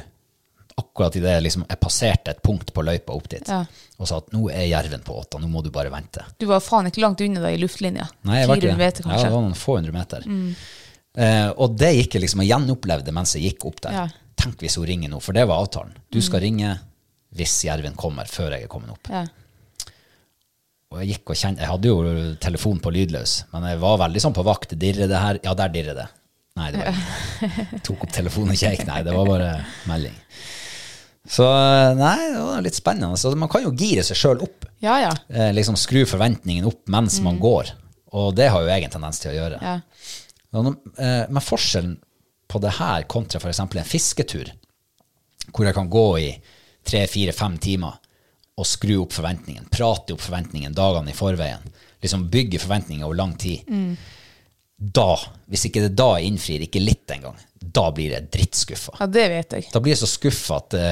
akkurat idet liksom, jeg passerte et punkt på løypa opp dit, Ja. og sa at nå er jerven på åtta, nå må du bare vente. Du var faen ikke langt unna deg i luftlinja. Nei, jeg var ikke 400 det. meter, Ja, det var noen få hundre meter. Eh, og det gikk jeg liksom og gjenopplevde mens jeg gikk opp der. Ja. Tenk hvis hun ringer nå, for det var avtalen. Du skal ringe hvis jerven kommer før jeg er kommet opp. Ja. Og jeg gikk og kjente, jeg hadde jo telefon på lydløs, men jeg var veldig sånn på vakt. Dirrer det her? Ja, der dirrer det. Nei, det var ikke. Tok opp telefonen og kjekk. Nei, det var bare melding. Så nei, det var litt spennende. Så man kan jo gire seg sjøl opp. ja, ja. Eh, liksom skru forventningen opp mens man går. Og det har jo jeg en tendens til å gjøre. ja. Eh, Men forskjellen på det her kontra f.eks. en fisketur, hvor jeg kan gå i tre, fire, fem timer og skru opp forventningen, prate opp forventningen dagene i forveien, liksom bygge forventninger over lang tid, da, hvis ikke det da innfrir, ikke litt engang, da blir jeg drittskuffa. ja, det vet jeg. Da blir jeg så skuffa at det,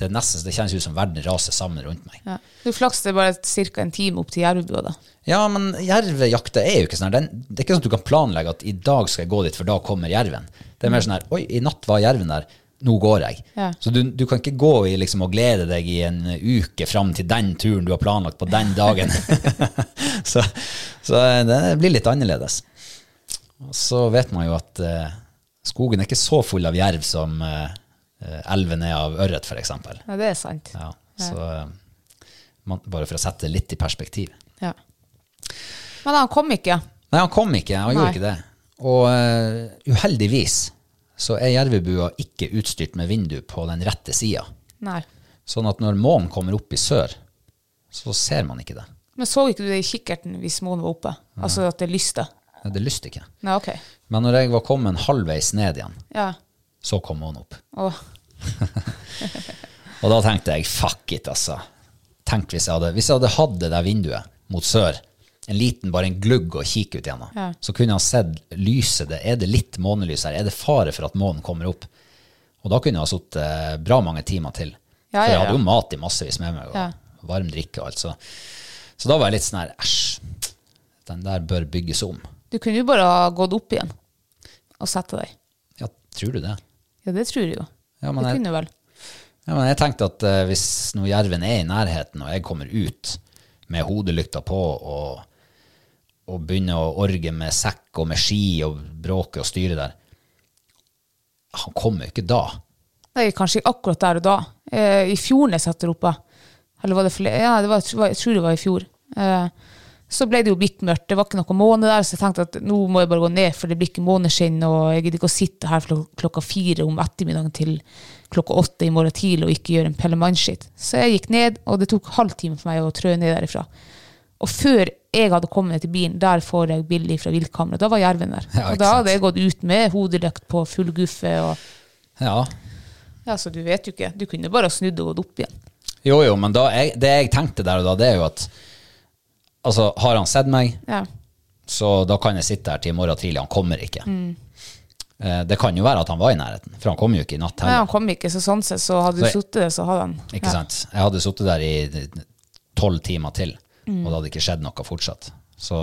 det, nesten, det kjennes ut som verden raser sammen rundt meg. Ja. Du flakser er bare ca. en time opp til Jervbua, da. Ja, men jervejakta er jo ikke sånn her. Det er ikke sånn at du kan planlegge at i dag skal jeg gå dit, for da kommer jerven. Det er mer sånn her Oi, i natt var jerven der. Nå går jeg. Ja. Så du, du kan ikke gå i liksom og glede deg i en uke fram til den turen du har planlagt på den dagen. så, så det blir litt annerledes. Og så vet man jo at uh, skogen er ikke så full av jerv som eh, eh, elven er av ørret, f.eks. Ja, det er sant. Ja, så uh, man, bare for å sette det litt i perspektiv. Ja. Men han kom ikke. Nei, han kom ikke. Han Nei. gjorde ikke det. Og eh, uheldigvis så er jervebua ikke utstyrt med vindu på den rette sida. Nei. Sånn at når månen kommer opp i sør, så ser man ikke det. Men så ikke du det i kikkerten hvis månen var oppe? Altså at det lyste? Ja, Det lyste ikke. Nei, ok. Men når jeg var kommet halvveis ned igjen, Ja. så kom månen opp. Åh. Og da tenkte jeg fuck it, altså. Tenk hvis jeg hadde, hvis jeg hadde hatt det der vinduet mot sør, en liten, bare en glugg å kikke ut gjennom, Ja. så kunne jeg ha sett lyset. Det, er det litt månelys her? Er det fare for at månen kommer opp? Og da kunne jeg ha sittet bra mange timer til. Ja, for jeg hadde jo mat i massevis med meg, og varm drikke og alt. Så, så da var jeg litt sånn her, æsj, den der bør bygges om. Du kunne jo bare ha gått opp igjen og sette deg. Ja, tror du det? Ja, det tror jeg jo. Ja, det jeg- kunne vel. Ja, men jeg tenkte at uh, hvis nå jerven er i nærheten, og jeg kommer ut med hodelykta på og, og begynner å orge med sekk og med ski og bråke og styre der Han kommer jo ikke da. Nei, kanskje akkurat der og da. Eh, I fjor jeg satte oppe. Eller var det flere? Ja, det var, jeg tror det var i fjor. Eh, så ble det jo bikkmørkt. Det var ikke noe måne der, så jeg tenkte at nå må jeg bare gå ned, for det blir ikke måneskinn, og jeg gidder ikke å sitte her klokka fire om ettermiddagen til klokka åtte i morgen tidlig og ikke gjøre en pellemannskitt. Så jeg gikk ned, og det tok halvtime for meg å trø ned derifra. Og før jeg hadde kommet til bilen, der får jeg bilde fra viltkameraet. Da var jerven der. Ja, og da hadde jeg gått ut med hodelykt på full guffe. og Ja. ja, så du vet jo ikke. Du kunne bare snudd og gått opp igjen. Jo, jo, men jeg, det jeg tenkte der og da, det er jo at Altså, har han sett meg, Ja. så da kan jeg sitte her til i morgen tidlig. Han kommer ikke. Mm. Eh, Det kan jo være at han var i nærheten, for han kom jo ikke i natt heller. Nei, han kom ikke, så sånn sett så hadde du sittet der, så hadde han Ikke sant? Jeg hadde sittet der i tolv timer til, Mm. og det hadde ikke skjedd noe fortsatt. Så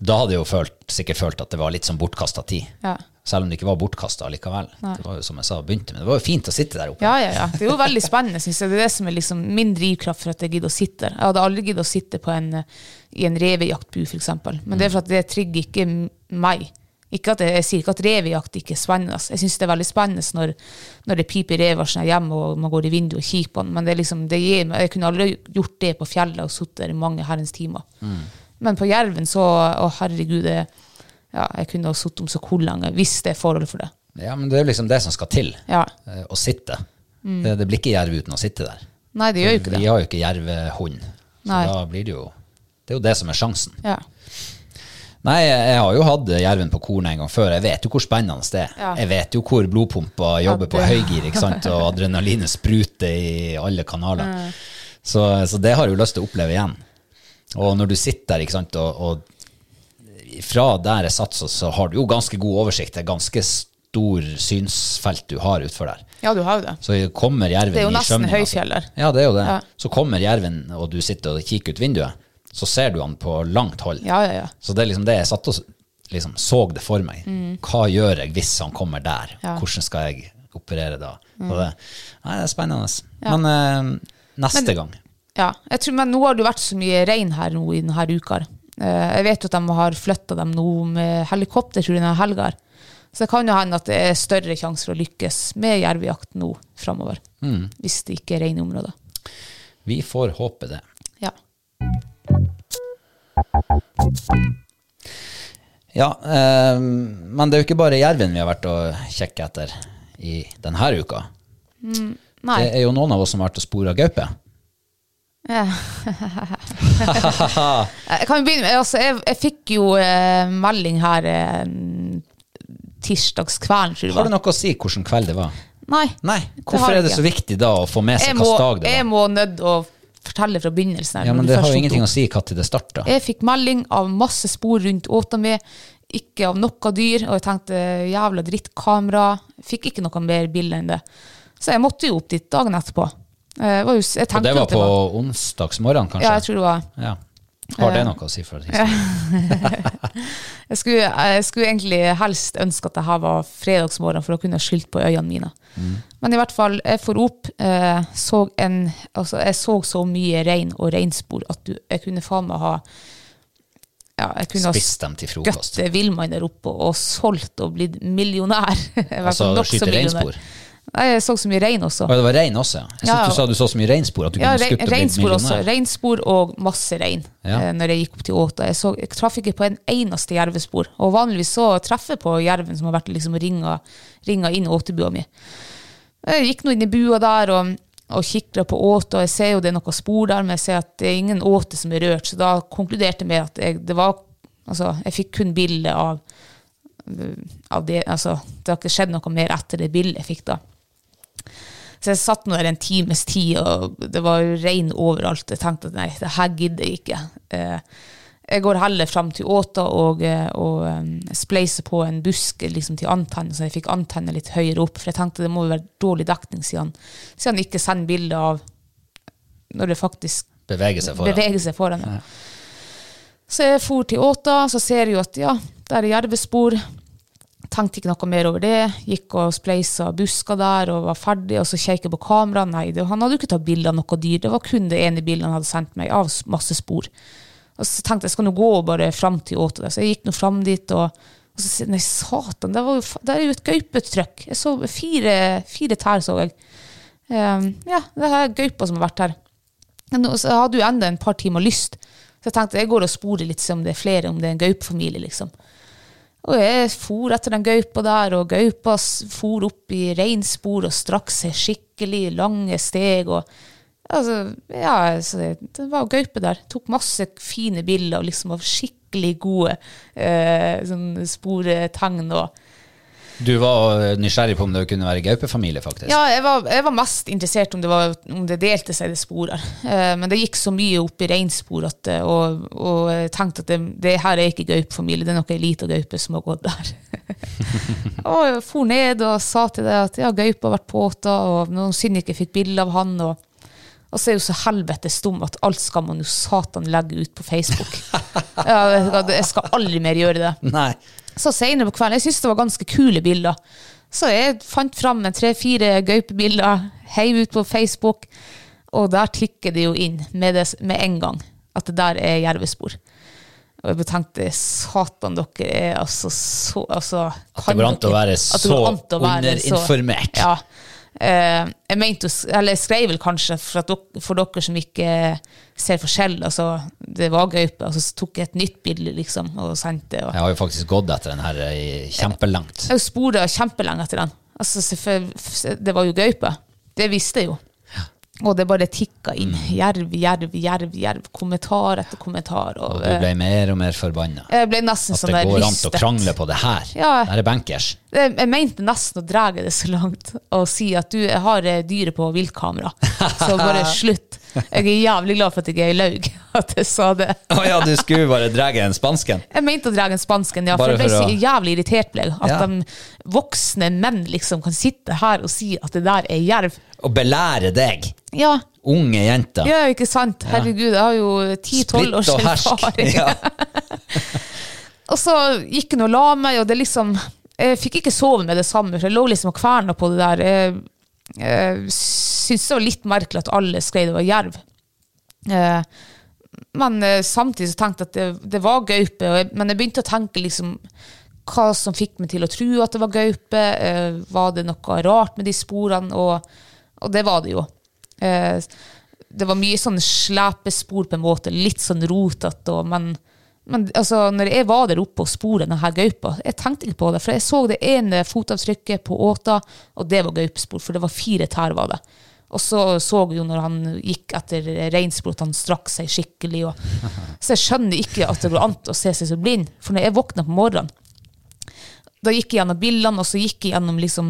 da hadde jeg jo følt, sikkert følt at det var litt som bortkasta tid. Ja. Selv om det ikke var bortkasta likevel. Det var jo som jeg sa, begynte med. Det var jo fint å sitte der oppe. ja, ja, ja. Det er jo veldig spennende, syns jeg. Det er det som er liksom min drivkraft for at jeg gidder å sitte der. Jeg hadde aldri giddet å sitte på en, i en revejaktbu, f.eks. Men det er for at det trigger ikke meg. Ikke at jeg, jeg sier ikke at revejakt ikke er spennende. Jeg syns det er veldig spennende når, når det piper rever hjemme og man går i vinduet og kikker på den. Men det liksom, det gir meg, jeg kunne aldri gjort det på fjellet og sittet der i mange herrens timer. Men på jerven så Å, herregud, det, ja, jeg kunne ha sittet om så hvor lenge, hvis det er forhold for det. Ja, men det er liksom det som skal til. Ja. eh, Å sitte. Det, det blir ikke jerv uten å sitte der. Nei, det gjør jo ikke det. Vi har jo ikke jervehund. Så Nei. da blir det jo Det er jo det som er sjansen. Ja. Nei, jeg har jo hatt jerven på korn en gang før. Jeg vet jo hvor spennende det er. Ja. Jeg vet jo hvor blodpumpa jobber på høygir, ikke sant? og adrenalinet spruter i alle kanaler. Så, så det har jeg jo lyst til å oppleve igjen. Og når du sitter der, ikke sant, og, og fra der jeg satt, så har du jo ganske god oversikt. Det er ganske stor synsfelt du har utfor der. Ja, du har jo det. Så kommer jerven Det er jo nesten høyfjell der. Ja, det er jo det. Ja. Så kommer jerven, og du sitter og kikker ut vinduet, så ser du han på langt hold. Ja, ja, ja. Så det er liksom det jeg satt og liksom så det for meg. Hva gjør jeg hvis han kommer der? Mm. Mm. Hvordan skal jeg operere da? Og det, nei, det er spennende. Men eh, neste gang Ja, jeg tror, men nå har det vært så mye regn her nå i denne uka. Eh, Jeg vet jo at de har flytta dem nå med helikopter tror jeg, denne helga. Så det kan jo hende at det er større sjanse for å lykkes med jervejakt nå framover. Mm. Hvis det ikke er i området. Vi får håpe det. Ja. Ja, eh, men det er jo ikke bare jerven vi har vært og kjekke etter i denne uka. Nei. Det er jo noen av oss som har vært og spora gaupe. Ja. jeg kan begynne med altså, jeg, jeg fikk jo eh, melding her eh, tirsdagskvelden, tror jeg Har du noe å si hvilken kveld det var? Nei. Nei, hvorfor det er det så viktig da å få med seg hvilken dag det var? jeg må nødt å fortelle fra begynnelsen. her, Ja, men det har jo ingenting å si når det starta. Jeg fikk melding av masse spor rundt åta mi, ikke av noe dyr, og jeg tenkte jævla drittkamera. Fikk ikke noe mer bilde enn det. Så jeg måtte jo opp dit dagen etterpå. Eh, var jo, Og det var på onsdagsmorgen, kanskje? Ja, jeg tror det var. Ja. Har det noe å si for? Jeg skulle, jeg skulle egentlig helst ønske at det her var fredagsmorgen, for å kunne skylt på øynene mine. Mm. Men i hvert fall, jeg for opp, eh, så en, altså, jeg så så mye rein og reinspor at du, jeg kunne faen meg ha ja, jeg kunne Spist dem til frokost. skutt villmann der oppe og solgt og blitt millionær. Altså skyte reinspor? Jeg så så mye rein også. Ja, det var rein også? ja. Jeg Ja. du sa du så så mye reinspor at du Ja, kunne skutt og blitt millionær. Reinspor og masse rein Ja. eh, når jeg gikk opp til Åta. Jeg, så, jeg traff ikke på en eneste jervespor. Og vanligvis så treffer jeg på jerven som har vært liksom ringa, ringa inn åtebua mi. Jeg gikk nå inn i bua der og, og kikka på åta, og jeg ser jo det er noe spor der, men jeg ser at det er ingen åte som er rørt, så da konkluderte jeg med at jeg, det var Altså, jeg fikk kun bilde av, av det Altså, det har ikke skjedd noe mer etter det bildet jeg fikk da. Så jeg satt nå der en times tid, og det var jo regn overalt. Jeg tenkte at nei, det her gidder jeg ikke. Eh, Jeg går heller fram til åta og, eh, og um, spleiser på en busk liksom, til antenne, så jeg fikk antenne litt høyere opp. For jeg tenkte det må være dårlig dekning, siden, siden han ikke sender bilde av når det faktisk beveger seg foran. beveger seg foran. Ja. Så jeg for til åta, så ser jeg jo at ja, der er jervespor. Tenkte ikke noe mer over det. Gikk og spleisa busker der og var ferdig. Og så kjekk jeg på kameraet. Nei, det, han hadde jo ikke tatt bilde av noe dyr. Det var kun det ene bildet han hadde sendt meg, av masse spor. Og så tenkte jeg skal nå gå bare fram til åta der. Så jeg gikk nå fram dit, og, og så sier nei, satan, det, var jo, der, er jo et gaupetrykk. Jeg så fire, fire tær, så jeg. Um, ja, det er gaupa som har vært her. Og så hadde jo enda en par timer lyst. Så jeg tenkte jeg går og sporer litt se om det er flere, om det er en gaupefamilie, liksom. Og jeg for etter den gaupa der, og gaupa for opp i reinspor og strakk seg skikkelig lange steg. og altså, ja, det, det var gaupe der. Tok masse fine bilder liksom av skikkelig gode eh, sånn sporetegn. og Du var nysgjerrig på om det kunne være gaupefamilie, faktisk. Ja, jeg var, jeg var mest interessert om det, var, om det delte seg det sporet. Uh, men det gikk så mye opp i reinspor at, eh, og, og jeg tenkte at det, det her er ikke gaupefamilie, det er noe lita gaupe som har gått der. og jeg for ned og sa til deg at ja, gaupa har vært påta, og noen synd ikke fikk bilde av han. og og så er jo så helvetes dum at alt skal man jo satan legge ut på Facebook. ja, jeg skal aldri mer gjøre det. Nei. Så senere på kvelden, jeg syntes det var ganske kule bilder. Så jeg fant fram tre-fire gaupebilder, heiv ut på Facebook, og der tikker det jo inn med, det, med en gang at det der er jervespor. Og jeg tenkte, satan, dere er altså så altså, At det går an å være at det så går an å være så- underinformert. Ja. Eh, jeg mente, eller jeg skrev vel kanskje for, dere, for dere som ikke ser forskjell, altså det var gaupe, og så tok jeg et nytt bilde liksom, og sendte. Og, Jeg har jo faktisk gått etter den her i kjempelangt. jeg spora kjempelenge etter den. Altså, det var jo gaupe. Det visste jeg jo. Og det bare tikka inn. Mm. Jerv, jerv, jerv, jerv. Kommentar etter kommentar. Og, Og du ble mer og mer forbanna. jeg ble nesten At sånn det der går an å krangle på det her. Ja. Det er bankers. Jeg, mente nesten å dra det så langt og si at du, har eh, dyret på viltkamera. Så bare slutt. Jeg er jævlig glad for at jeg er i laug at jeg sa det. Å ja, du skulle bare dra en spansken? Jeg mente å dra en spansken, ja, for for jeg ble så jævlig irritert. ble. At Ja. de voksne menn liksom kan sitte her og si at det der er jerv. Og belære deg, Ja, unge jenter. ja ikke sant? Herregud, jeg har jo 10-12 års erfaring. Ja. Og så gikk hun og la meg, og det liksom Jeg fikk ikke sove med det samme, for jeg lå liksom og kverna på det der. Jeg, jeg syntes det var litt merkelig at alle skrev det var jerv. Eh, men eh, samtidig så tenkte jeg at det, det var gaupe, men jeg begynte å tenke liksom hva som fikk meg til å tro at det var gaupe. Eh, var det noe rart med de sporene? Og, og det var det jo. Eh, det var mye sånn slepespor på en måte, litt sånn rotete, men, men altså, når jeg var der oppe og sporet denne gaupa, jeg tenkte ikke på det, for jeg så det ene fotavtrykket på åta, og det var gaupespor, for det var fire tær var det. Og så så jeg jo når han gikk etter reinspor at han strakk seg skikkelig. Og, så jeg skjønner ikke at det går an å se seg så blind. For når jeg våkna på morgenen, da gikk jeg gjennom bildene, og så gikk jeg gjennom liksom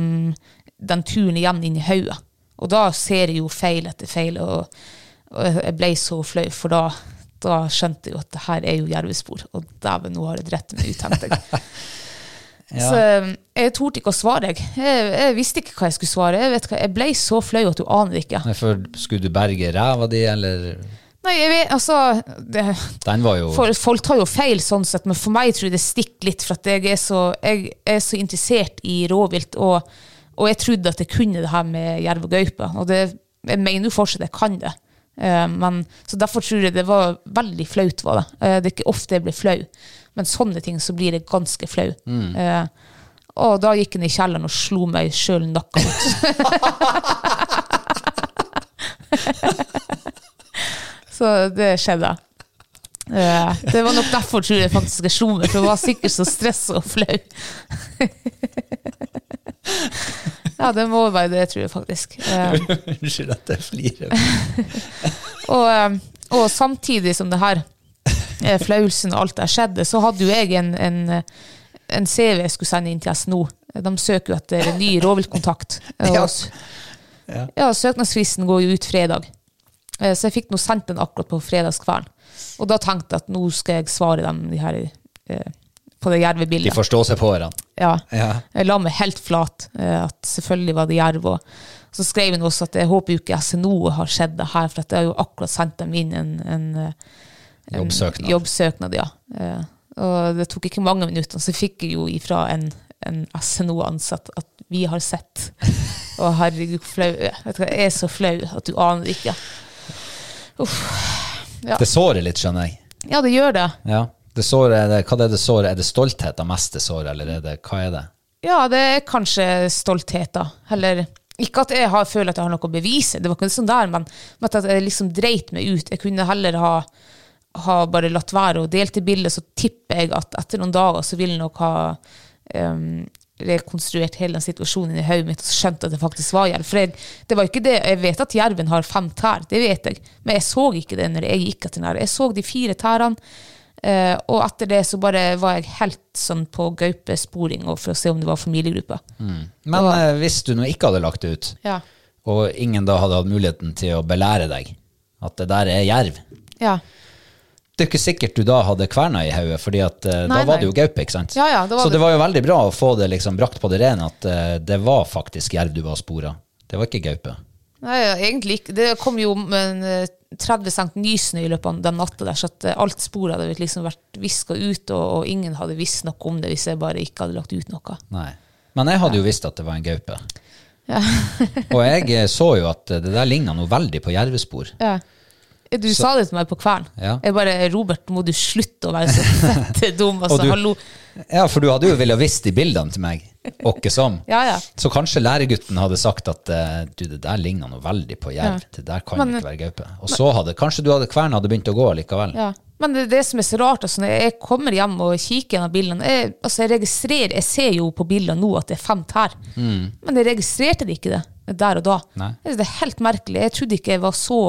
den turen igjen inn i hodet. Og da ser jeg jo feil etter feil, og, og jeg ble så flau, for da, da skjønte jeg jo at det her er jo jervespor. Og dæven, nå har jeg drept meg ut, tenkte jeg. Så eh, jeg torde ikke å svare. Jeg. Jeg, jeg visste ikke hva jeg skulle svare. Jeg, vet hva, jeg ble så flau at du aner ikke. Nei, For skulle du berge ræva di, eller Nei, jeg vet, altså det, Den var jo for, Folk tar jo feil sånn sett, men for meg tror jeg det stikker litt, for at jeg er så, jeg er så interessert i rovvilt, og, og jeg trodde at jeg kunne det her med jerv og gaupe. Og det, jeg mener jo fortsatt jeg kan det. Eh, men, så derfor tror jeg det var veldig flaut. var det. Eh, det er ikke ofte jeg blir flau, men sånne ting så blir jeg ganske flau. Eh, og da gikk han i kjelleren og slo meg sjøl nakka ut. Så det skjedde. Eh, det var nok derfor tror jeg faktisk jeg slo meg, for jeg var sikkert så stressa og flau. ja, det må være det, tror jeg faktisk. Eh, Unnskyld at jeg flirer. og, eh, og samtidig som det her eh, flauelsen og alt der skjedde, så hadde jo jeg en, en, en CV jeg skulle sende inn til SNO. De søker jo etter en ny rovviltkontakt. Ja. Ja. ja, søknadsfristen går jo ut fredag. Så jeg fikk nå sendt den akkurat på fredagskvelden. Og da tenkte jeg at nå skal jeg svare dem de her, eh, på det jervebildet. De forstår seg på hverandre. Ja. Ja. Jeg la meg helt flat. eh, At selvfølgelig var det jerv. Og så skrev hun også at jeg håper jo ikke SNO har sett det her, for at jeg har jo akkurat sendt dem inn en, en, eh, en Jobbsøknad. jobbsøknad, ja. Eh, Og det tok ikke mange minutter, så fikk jeg jo ifra en, en SNO-ansatt at vi har sett. Og herregud, flau. Jeg er så flau at du aner ikke. Ja. Det sårer litt, skjønner jeg. Ja, det gjør det. Ja. Det såret, er det, hva er det såret? Er det stolthet av mest det såret, eller er det, hva er det? Ja, det er kanskje stolthet, da. Eller ikke at jeg har, føler at jeg har noe å bevise, det var ikke sånn der, men, at jeg liksom dreit meg ut. Jeg kunne heller ha, ha bare latt være å delt i bildet, så tipper jeg at etter noen dager så vil nok ha um, rekonstruert hele den situasjonen i hodet mitt og skjønt at det faktisk var jerv. For jeg, det var ikke det, jeg vet at jerven har fem tær, det vet jeg, men jeg så ikke det når jeg gikk etter den her. Jeg så de fire tærne, eh, og etter det så bare var jeg helt sånn på gaupesporing for å se om det var familiegrupper. Men eh, hvis du nå ikke hadde lagt det ut, Ja. og ingen da hadde hatt muligheten til å belære deg at det der er jerv, Ja. det er ikke sikkert du da hadde kverna i hodet, at eh, da var nei. det jo gaupe, ikke sant? Ja, ja, da Så det- det var jo veldig bra å få det liksom brakt på det rene at det var faktisk jerv du var spora. Det var ikke gaupe. Nei, egentlig ikke. Det kom jo med en, eh, 30 cent nysnø i løpet av den natta der, så at eh, alt sporet hadde liksom vært viska ut, og, og ingen hadde visst noe om det hvis jeg bare ikke hadde lagt ut noe. Nei. Men jeg hadde jo visst at det var en gaupe. og jeg eh, så jo at eh, det der ligna noe veldig på jervespor. Ja. Du sa det til meg på kvelden. Ja. Jeg bare 'Robert, må du slutte å være så fett dum?' Altså, du- hallo. Ja, for du hadde jo villet visst de bildene til meg, åkke som. Ja, ja. Så kanskje læregutten hadde sagt at eh, du, det der ligner noe veldig på jerv. Det der kan Men- ikke være gaupe. Og så hadde kanskje du hadde kverna hadde begynt å gå likevel. Ja. Men det, det som er så rart, altså, når jeg kommer hjem og kikker gjennom bildene jeg, altså, jeg registrerer, jeg ser jo på bildene nå at det er fem tær, men jeg registrerte det ikke det. der og da. Nei. Det er helt merkelig. Jeg trodde ikke jeg var så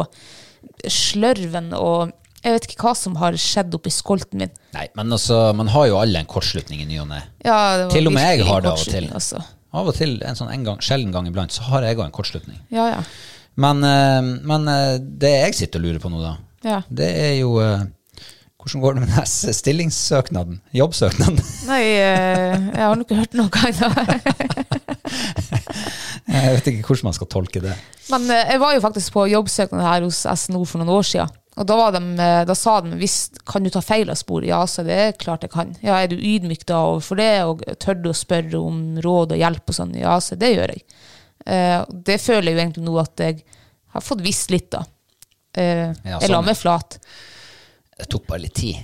slørven og Jeg vet ikke hva som har skjedd oppi skolten min. Nei, men altså, man har jo alle en kortslutning i ny og ne. Ja, det var Til og med jeg har det av og til. Også. Av og til, en sånn en gang, sjelden gang iblant, så har jeg òg en kortslutning. Ja, ja. Men, eh, men eh, det jeg sitter og lurer på nå, da, Ja. det er jo eh, Hvordan går det med den stillingssøknaden? Jobbsøknaden? Nei, jeg har nok ikke hørt noe ennå. Jeg vet ikke hvordan man skal tolke det. Men eh, jeg var jo faktisk på jobbsøknad her hos SNO for noen år siden. Og da, var de, eh, da sa de hvis, kan du ta feil av spor? Ja, så det er klart jeg kan. Ja, Er du ydmyk da overfor det, og tør du å spørre om råd og hjelp og sånn? Ja, så det gjør jeg. Eh, det føler jeg jo egentlig nå at jeg har fått visst litt, da. Jeg la sånn. meg flat. Det tok bare litt tid.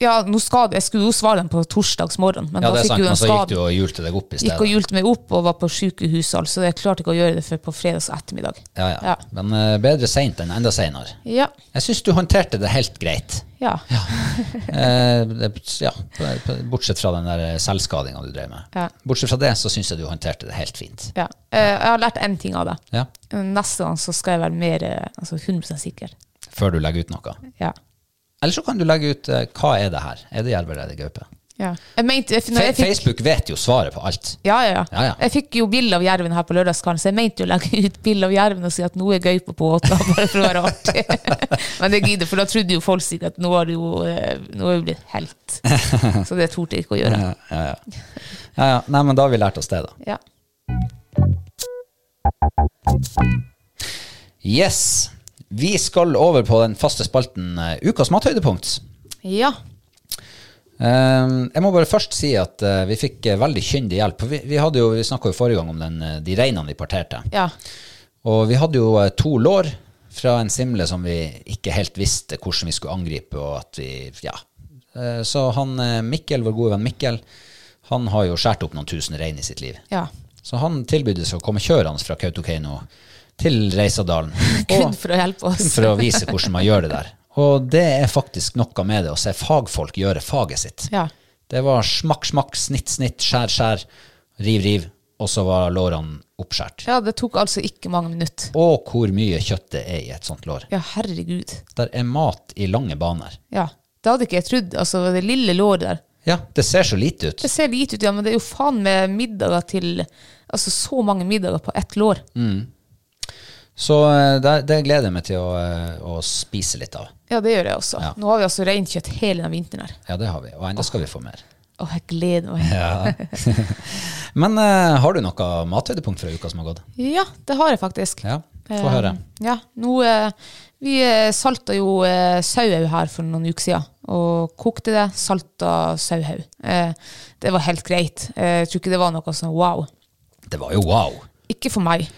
Ja, skal jeg skulle jo svare dem på torsdags morgen, men Ja, da fikk sant, jo en så gikk du og hjulte deg opp i stedet? Gikk og hjulte meg opp og var på sykehuset, altså. Jeg klarte ikke å gjøre det før på fredags ettermiddag. Ja, ja. Ja. Men uh, bedre seint enn enda seinere. Ja. Jeg syns du håndterte det helt greit. Ja. Eh, ja, på- bortsett fra den der selvskadinga du drev med. Ja. Bortsett fra det så syns jeg du håndterte det helt fint. ja. Eh, Jeg har lært én ting av det. Ja. Neste gang så skal jeg være mer eh, altså 100 sikker. Før du legger ut noe. Ja. Eller så kan du legge ut uh, hva er det her? Er det jerv eller er det gaupe? ja. Mente, jeg, jeg fikk, Facebook vet jo svaret på alt. ja, ja, ja. Ja, ja. Jeg fikk jo bilde av jerven her på lørdagskvelden, så jeg mente jo å legge ut bilde av jerven og si at nå er gaupa på åta, bare for å være artig. Men det gidder, for da trodde jo folk sikkert at nå har du jo eh, nå er du blitt helt. Så det torde jeg ikke å gjøre. Ja, ja, ja. ja, ja. Nei, men da har vi lært oss det, da. Ja. Yes. Vi skal over på den faste spalten eh, Ukas mathøydepunkt. ja. Eh, jeg må bare først si at eh, vi fikk eh, veldig kyndig hjelp. Vi, vi, hadde jo, vi snakka jo forrige gang om den, de reinene vi parterte. Ja. Og vi hadde jo to lår fra en simle som vi ikke helt visste hvordan vi skulle angripe. og at vi, ja. Så han Mikkel, vår gode venn Mikkel, han har jo skåret opp noen tusen rein i sitt liv. ja. Så han tilbød seg å komme kjørende fra Kautokeino til Reisadalen. Kun for å hjelpe oss. for å vise hvordan man gjør det der. Og det er faktisk noe med det å se fagfolk gjøre faget sitt. Ja. Det var smakk, smakk, snitt, snitt, skjær, skjær, riv, riv, og så var lårene oppskjært. ja, det tok altså ikke mange minutter. Og hvor mye kjøtt det er i et sånt lår. Ja, herregud. Der er mat i lange baner. Ja. Det hadde ikke jeg trodd. Altså, det lille låret der. Ja, det ser så lite ut. Det ser lite ut, ja, men det er jo faen med middager til Altså så mange middager på ett lår. Så eh, det, det gleder jeg meg til å, eh, å spise litt av. Ja, det gjør jeg også. Ja. Nå har vi altså reinkjøtt hele denne vinteren her. Ja, det har vi. Og ennå skal vi få mer. Å, jeg gleder meg. Ja. Men uh, har du noe mathøydepunkt fra uka som har gått? Ja, det har jeg faktisk. Ja, få høre. Ja, nå, uh, vi salta jo uh, sauhaug her for noen uker siden, og kokte det. Salta sauhaug. Det var helt greit. Jeg tror ikke det var noe sånn wow. Det var jo wow. Ikke for meg.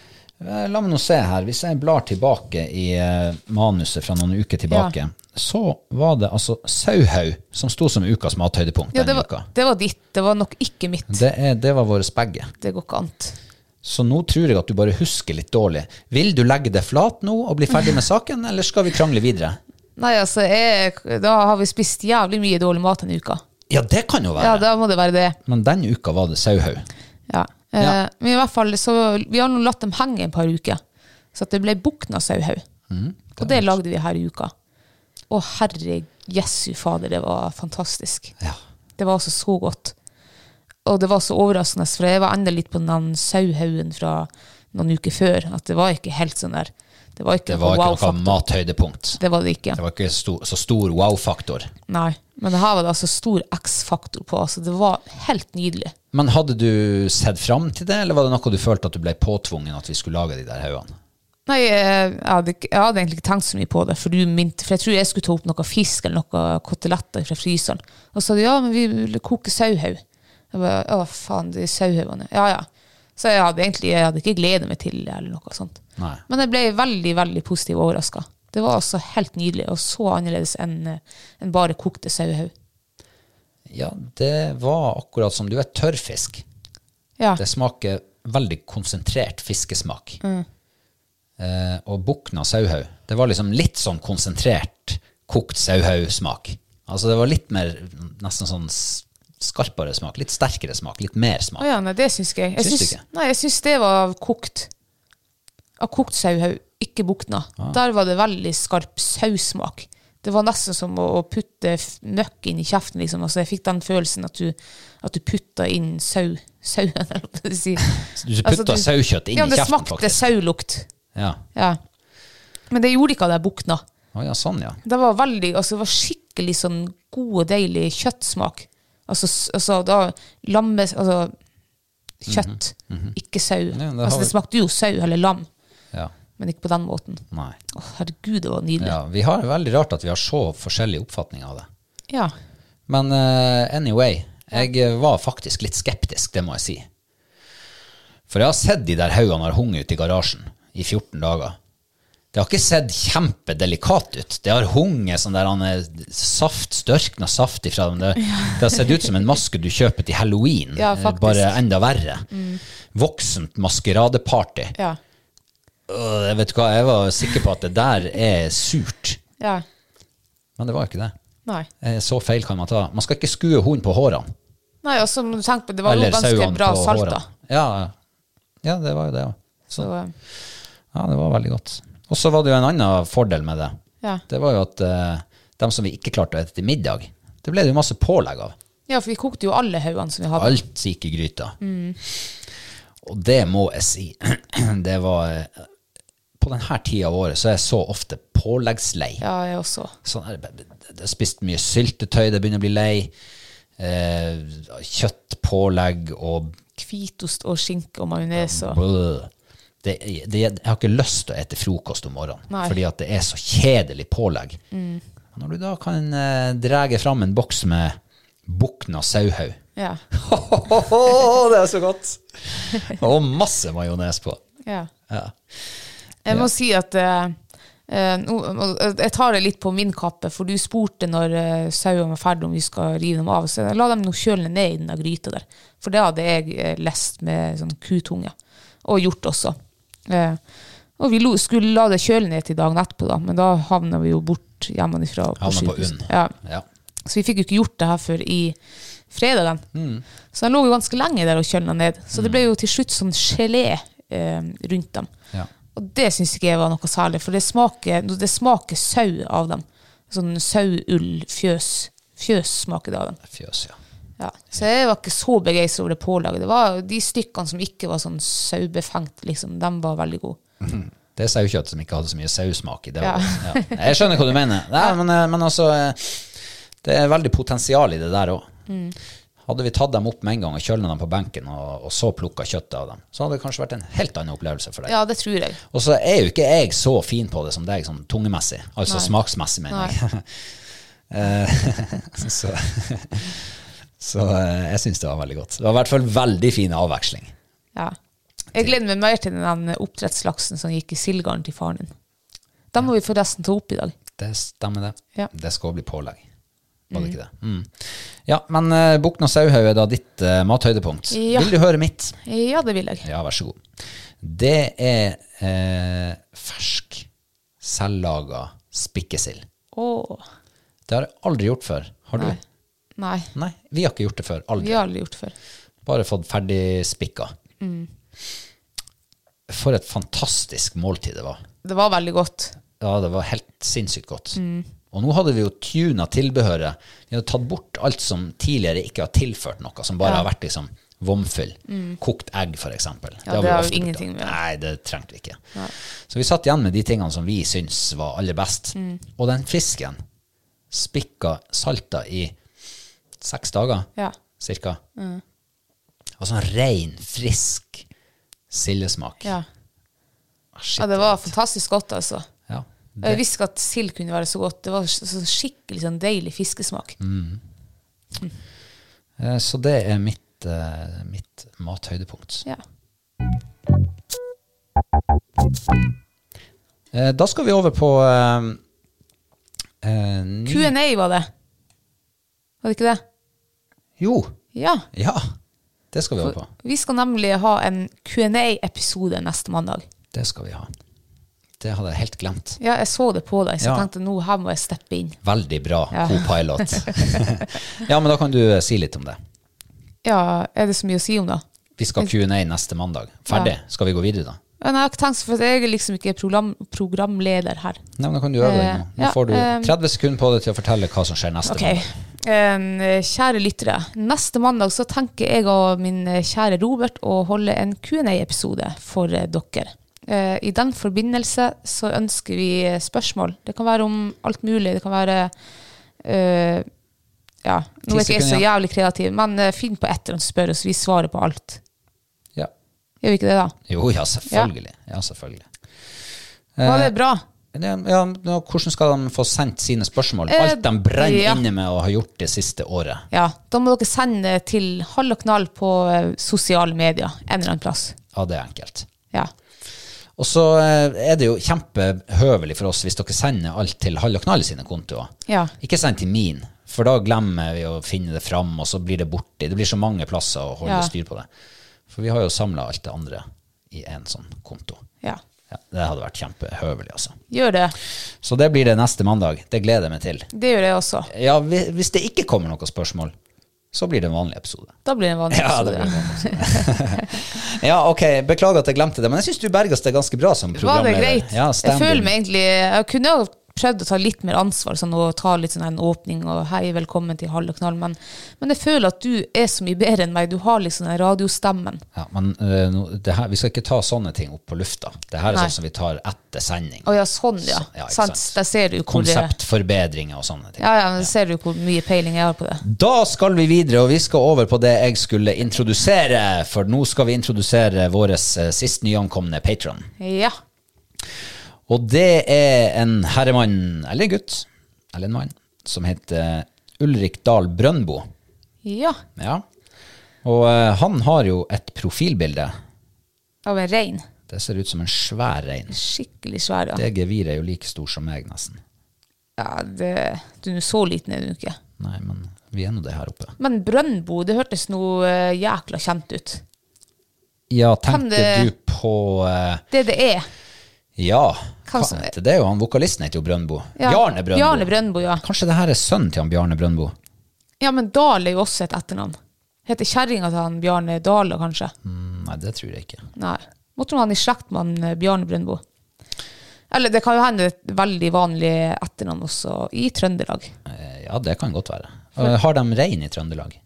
Eh, La meg nå se her. Hvis jeg blar tilbake i eh, manuset fra noen uker tilbake, så var det altså sauhaug som sto som ukas mathøydepunkt Ja, det var, uka. det var ditt. Det var nok ikke mitt. Det, er, det var våre begge. Det går ikke an. Så nå tror jeg at du bare husker litt dårlig. Vil du legge det flat nå og bli ferdig med saken, eller skal vi krangle videre? Nei, altså, jeg, da har vi spist jævlig mye dårlig mat denne uka. Ja, det kan jo være. Ja, da må det være det. Men denne uka var det sauhaug. Ja. Eh, Ja. Men i hvert fall, så vi har nå latt dem henge en par uker. Så det ble bukna sauhaug. og det lagde vi her i uka. Å herre jesu fader, det var fantastisk. Ja. Det var altså så godt. Og det var så overraskende, for jeg var enda litt på den sauhaugen fra noen uker før. At det var ikke helt sånn der Det var ikke Det var ikke wow noe mathøydepunkt. Det var det ikke. Det var ikke stor, så stor wow-faktor. Nei. Men det her var det altså stor X-faktor på. Altså, det var helt nydelig. Men hadde du sett fram til det, eller var det noe du følte at du ble påtvungen at vi skulle lage de der haugene? Nei, jeg hadde, jeg hadde egentlig ikke tenkt så mye på det, for du minte, for jeg tror jeg skulle ta opp noe fisk eller noe koteletter fra fryseren. Og så sa de ja, men vi vil koke sauhaug. Jeg bare, å faen, de sauhaugene. Ja, ja. Så jeg hadde egentlig jeg hadde ikke gleda meg til det, eller noe sånt. Nei. Men jeg ble veldig, veldig positivt overraska. Det var altså helt nydelig, og så annerledes enn en bare kokte sauehaug. Ja, det var akkurat som du vet, tørrfisk. Ja. Det smaker veldig konsentrert fiskesmak. Eh, og bukna sauhaug, det var liksom litt sånn konsentrert kokt sauhaugsmak. Altså det var litt mer nesten sånn skarpere smak, litt sterkere smak, litt mer Å smak. ja, nei, det syns ikke jeg. jeg Syns syns? Nei, jeg syns det var kokt. Av kokt sauhaug, ikke bukna. Ah. Der var det veldig skarp sausmak. Det var nesten som å, putte nøkk inn i kjeften, liksom. Altså, jeg fikk den følelsen at du, at du putta inn sau, sauen, eller hva. Du putta saukjøtt inn ja, i det kjeften, smakte faktisk. saulukt. Ja. Ja. Men det gjorde ikke av det bukna. Å ja, sånn, ja. Det var veldig, altså det var skikkelig sånn god og deilig kjøttsmak. Altså, altså da lamme, altså kjøtt, ikke sau. Ja, det altså det smakte jo sau eller lam, ja. men ikke på den måten. Nei. Å, herregud, det var nydelig. Ja, vi har veldig rart at vi har så forskjellige oppfatninger av det. Ja. Men uh, anyway, jeg eh, var faktisk litt skeptisk, det må jeg si. For jeg har sett de der haugene har hunget ute i garasjen i 14 dager. Det har ikke sett kjempedelikat ut. Det har hunget sånn der han er saft, størkna saft ifra dem. Det, det har sett ut som en maske du kjøper til halloween, Ja, eh, bare enda verre. Voksent maskeradeparty. Ja. Øh, vet hva, jeg var sikker på at det der er surt. ja. Men det var ikke det. Nei. Eh, Så feil kan man ta. Man skal ikke skue hunden på hårene. Nei, og som du tenke på, det var jo Eller ganske sauene bra salt, salta. da. Ja, ja, det var jo det. ja. Så, eh, Ja, det var veldig godt. Og så var det jo en annen fordel med det. ja. Det var jo at eh, dem som vi ikke klarte å ete til middag, det ble det jo masse pålegg av. ja, for vi kokte jo alle haugene som vi hadde. Alt gikk i gryta. Og det må jeg si. Det var eh, På denne tida av året så er jeg så ofte påleggslei. Ja, jeg også. Sånn, her, jeg har spist mye syltetøy, det begynner å bli lei. Eh, kjøtt, pålegg og Hvitost og skinke og majones og. Det, det, jeg har ikke lyst til å ete frokost om morgenen, Nei. fordi at det er så kjedelig pålegg. Mm. Når du da kan eh, drege fram en boks med bukna sauhaug Ja. Det er så godt! Og masse majones på. ja. Ja. Jeg må si at eh, eh, Jeg tar det litt på min kappe, for du spurte når uh, sauene var ferdige om vi skal rive dem av. Så la dem nå kjøle ned i den gryta der. For det hadde jeg eh, lest med sånn kutunge. Og gjort også. Eh, og vi skulle la det kjøle ned til dagen etterpå, da, men da havna vi jo bort hjemmefra. på på Ja. Ja. Så vi fikk jo ikke gjort det her før i fredagen. Mm. Så den lå jo ganske lenge der og kjølna ned. Så det ble jo til slutt sånn gelé eh, rundt dem. Ja. Og det syns ikke jeg var noe særlig, for det smaker, det smaker sau av dem. Sånn sauull, fjøs. Fjøs smaker det av dem. Fjøs, ja. Ja. Så jeg var ikke så begeistra over det pålaget. Det var de stykkene som ikke var sånn saubefengt, liksom, de var veldig gode. Det er saukjøtt som ikke hadde så mye sausmak i. Det Ja. ja. Jeg skjønner hva du mener. Nei, men, eh, men altså eh, Det er veldig potensial i det der òg. Mm. Hadde vi tatt dem opp med en gang og kjølna dem på benken, og, og så plukka kjøttet av dem, så hadde det kanskje vært en helt annen opplevelse for deg. Ja, det tror jeg. Og så er jo ikke jeg så fin på det som deg, sånn tungemessig. Altså Nei. smaksmessig, mener jeg. Eh, så så eh, jeg syns det var veldig godt. Det var i hvert fall veldig fin avveksling. Ja. Jeg gleder meg mer til den oppdrettslaksen som gikk i sildgarden til faren din. Den må vi forresten ta opp i dag. Det stemmer, det. Ja. Det skal bli pålegg. Var det ikke det? Mm. Ja, men uh, Bukna sauhaug er da ditt uh, mathøydepunkt. Ja. Vil du høre mitt? Ja, det vil jeg. Ja, vær så god. Det er uh, fersk, selvlaga spikkesild. Åh, Det har jeg aldri gjort før. Har du? Nei. nei. Nei, vi har ikke gjort det før. Aldri. Vi har aldri gjort det før. Bare fått ferdig spikka. Mm. For et fantastisk måltid det var. Det var veldig godt. Ja, det var helt sinnssykt godt. Mm. Og nå hadde vi jo tuna tilbehøret. Vi hadde tatt bort alt som tidligere ikke har tilført noe, som bare Ja. har vært liksom vomfyll. Kokt egg, eksempel. Ja, det har brukt. ingenting med. Nei, det trengte vi ikke. Så vi satt igjen med de tingene som vi syns var aller best. Mm. Og den fisken spikka salta i seks dager, Ja. cirka. Og sånn rein, frisk sildesmak. Ja. Ah, shit, ja, det var fantastisk godt, altså. Ja, Jeg visste ikke at sild kunne være så godt. Det var så skikkelig sånn deilig fiskesmak. Mm. Mm. så det er mitt, eh, mitt mathøydepunkt. Ja. Eh, da skal vi over på uh, uh, Q&A var det. Var det ikke det? Jo, Ja. ja. Det skal vi over på. Vi skal nemlig ha en Q&A-episode neste mandag. Det skal vi ha. Det hadde jeg helt glemt. Ja, jeg så det på deg, så Ja. jeg tenkte nå her må jeg steppe inn. Veldig bra Ja. co-pilot. ja, men da kan du eh, si litt om det. Ja, er det så mye å si om det? Vi skal Q&A neste mandag. Ferdig. Skal vi gå videre, da? Nei, jeg tenkt, for jeg er liksom ikke program, programleder her. Nei, men Da kan du øve deg nå. Nå Ja, får du eh, 30 sekunder på deg til å fortelle hva som skjer neste okay. mandag. Eh, kjære lyttere. Neste mandag så tenker jeg og min eh, kjære Robert å holde en Q&A-episode for eh, dere. Eh, I den forbindelse så ønsker vi eh, spørsmål. Det kan være om alt mulig. Det kan være eh, Ja, nå er ikke jeg så jævlig kreativ, men eh, finn på et eller annet, spør oss. Vi svarer på alt. Ja. Gjør vi ikke det, da? Jo, ja, selvfølgelig. Ja, selvfølgelig. Var det bra? Ja, hvordan skal de få sendt sine spørsmål? Alt de brenner ja. inne med å ha gjort det siste året. Ja, da må dere sende til Hall og knall på sosiale medier en eller annen plass. Ja, det er enkelt. Ja. Og så eh, er det jo kjempehøvelig for oss hvis dere sender alt til Hall og Knall sine kontoer. Ja. Ikke send til min, for da glemmer vi å finne det fram, og så blir det borte. Det blir så mange plasser å holde Ja. styr på det. For vi har jo samla alt det andre i én sånn konto. ja. Ja, det hadde vært kjempehøvelig, altså. Gjør det. Så det blir det neste mandag. Det gleder jeg meg til. Det gjør jeg også. Ja, hvis det ikke kommer noen spørsmål, så blir det en vanlig episode. Da blir det en vanlig Ja, episode. blir en vanlig episode. ja, ok, beklager at jeg glemte det, men jeg syns du bergas det ganske bra som programleder. Var det greit? Ja, jeg føler meg egentlig Jeg kunne jo prøvd å ta litt mer ansvar sånn, og ta litt sånn en åpning og hei, velkommen til Hall og knall, men, men jeg føler at du er så mye bedre enn meg. Du har liksom den radiostemmen. Ja, men uh, her, vi skal ikke ta sånne ting opp på lufta. Det her er Nei. sånn som vi tar etter sending. Å ja, sånn, ja. Så- ja, sant. sant. Der ser du hvor det, Konseptforbedringer og sånne ting. ja, ja, men ser du hvor mye peiling jeg har på det. Da skal vi videre, og vi skal over på det jeg skulle introdusere. For nå skal vi introdusere vår uh, sist nyankomne patron. Ja. Og det er en herremann, eller en gutt, eller en mann, som heter Ulrik Dahl Brøndbo. Ja. Ja. Og eh, han har jo et profilbilde. Av en rein. Det ser ut som en svær rein. Skikkelig svær, ja. Det geviret er jo like stor som meg, nesten. ja det, du er så liten er du ikke. Nei, men vi er nå det her oppe. Men Brøndbo, det hørtes noe eh, jækla kjent ut. Ja, Kan tenker det- du på eh, Det det er. Ja, som- det? er jo han vokalisten heter jo Brøndbo. Ja. Bjarne Brøndbo. Bjarne Brøndbo, ja. Kanskje det her er sønnen til han Bjarne Brøndbo? Ja, men Dahl er jo også et etternavn. Heter kjerringa til han Bjarne Dale, kanskje? Mm, Nei, det tror jeg ikke. Nei. Måtte han i slekt med han eh, Bjarne Brøndbo. Eller det kan jo hende et veldig vanlig etternavn også i Trøndelag. Eh, Ja, det kan godt være. Eh, Har de rein i Trøndelag?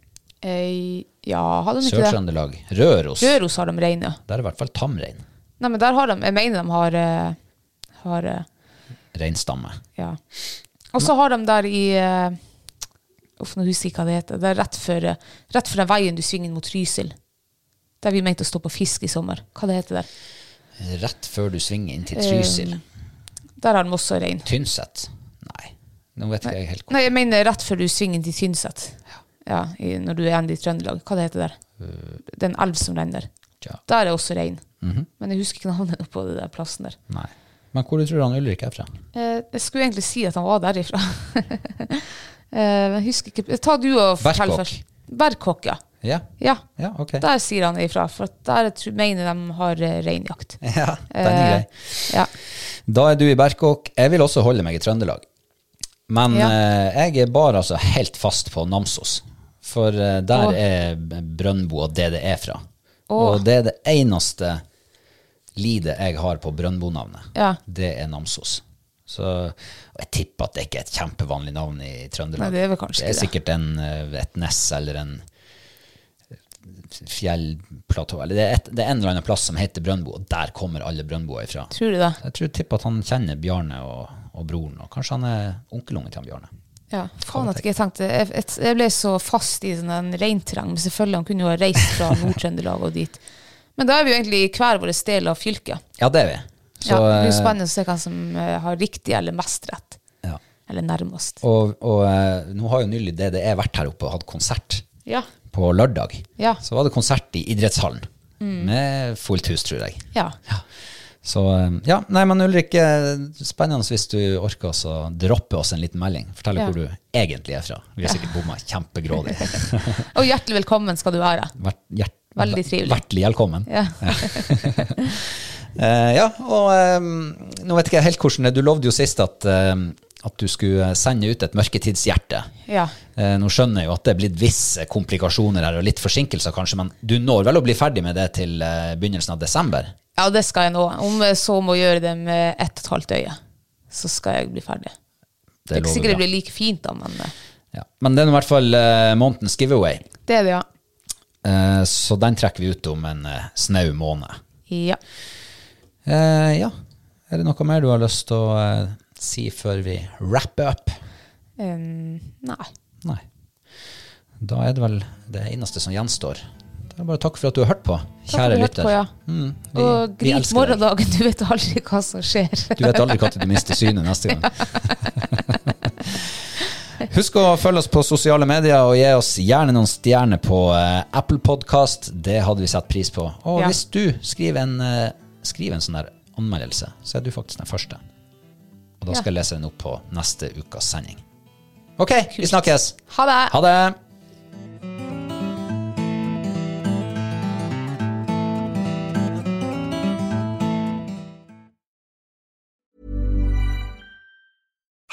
Eh, ja, har de ikke det? Sør-Trøndelag? Røros? Røros har de rein, ja. Der er i hvert fall tamrein. Nei, men der har de Jeg mener de har, eh, har eh, Reinstamme. Ja. Og så har de der i eh, Uff, nå husker jeg ikke hva det heter. Det er rett før, eh, rett før den veien du svinger mot Trysil. Der vi mente å stå på fisk i sommer. Hva det heter der? Rett før du svinger inn til Trysil. Der har de også rein. Tynset? Nei, nå vet ikke jeg helt hvor. Nei, jeg mener rett før du svinger inn til Tynset. Ja, i, når du er igjen i Trøndelag. Hva det heter der? Det er en elv som renner der. Ja. Der er også rein. Men jeg husker ikke navnet på den der plassen der. Nei. Men hvor du tror han Ulrik er fra? Eh, jeg skulle egentlig si at han var derifra. eh, men jeg husker ikke. Ta du og fortell Berkåk. først. Berkåk, ja. Ja, Ja, ja okay. der sier han ifra. For der mener de har eh, reinjakt. Ja, den er grei. Ja. Da er du i Berkåk. Jeg vil også holde meg i Trøndelag. Men Ja. eh, jeg er bare altså helt fast på Namsos. For eh, der Åh. er Brønnbo og det det er fra. Og det er det eneste lidet jeg har på Brøndbo-navnet. Ja. Det er Namsos. Så jeg tipper at det ikke er et kjempevanlig navn i Trøndelag. Nei, det er vel kanskje det er sikkert en, eh, et ness eller en fjellplatå. Eller det er, et, det er en eller annen plass som heter Brøndbo, og der kommer alle Brøndboer ifra. Tror du det? Jeg tror tipper at han kjenner Bjarne og, og broren, og kanskje han er onkelungen til han Bjarne. Ja, faen at ikke jeg tenkte jeg, ble så fast i sånn en reinterreng, men selvfølgelig han kunne jo ha reist fra Nord-Trøndelag og dit. Men da er vi jo egentlig i hver vår del av fylket. Ja, det er vi. Så, ja, det blir eh, spennende å se hvem som eh, har riktig eller mest rett. ja. Eller nærmest. Og, og eh, nå har jo nylig DDE vært her oppe og hatt konsert Ja. på lørdag. Ja. Så var det konsert i idrettshallen. Med fullt hus, tror jeg. Ja. ja. Så eh, ja, nei, men Ulrik, eh, spennende hvis du orker å droppe oss en liten melding. Fortelle Ja. hvor du egentlig er fra. Vi har sikkert bomma kjempegrådig. Og hjertelig velkommen skal du være. Vært, hjert, Veldig trivelig. Hjertelig velkommen. Ja. uh, ja, og um, nå vet ikke jeg helt hvordan det Du lovde jo sist at, eh, at du skulle sende ut et mørketidshjerte. Ja. Eh, nå skjønner jeg jo at det er blitt visse komplikasjoner her, og litt forsinkelser kanskje, men du når vel å bli ferdig med det til eh, begynnelsen av desember? ja, det skal jeg nå. Om jeg så må gjøre det med ett og et halvt øye, så skal jeg bli ferdig. Det er ikke sikkert det blir like fint, da, men eh, Ja. Men det er i hvert fall eh, månedens giveaway, det er det, ja. Eh, så den trekker vi ut om en eh, snau måned. Ja. Eh, ja, er det noe mer du har lyst til å si før vi wrapper up? Um, nei. Nei. Da er det vel det eneste som gjenstår. Det er bare takk for at du har hørt på, kjære lytter. På, ja. Mm, vi, Og grip morgendagen, du vet aldri hva som skjer. Du vet aldri når du mister synet neste gang. Husk å følge oss på sosiale medier og gi oss gjerne noen stjerner på uh, Apple Podcast. Det hadde vi satt pris på. Og Ja. hvis du skriver en, uh, skriver en sånn der anmeldelse, så er du faktisk den første. Og da skal jeg lese den opp på neste ukas sending. Ok, vi snakkes. Ha det! Ha det.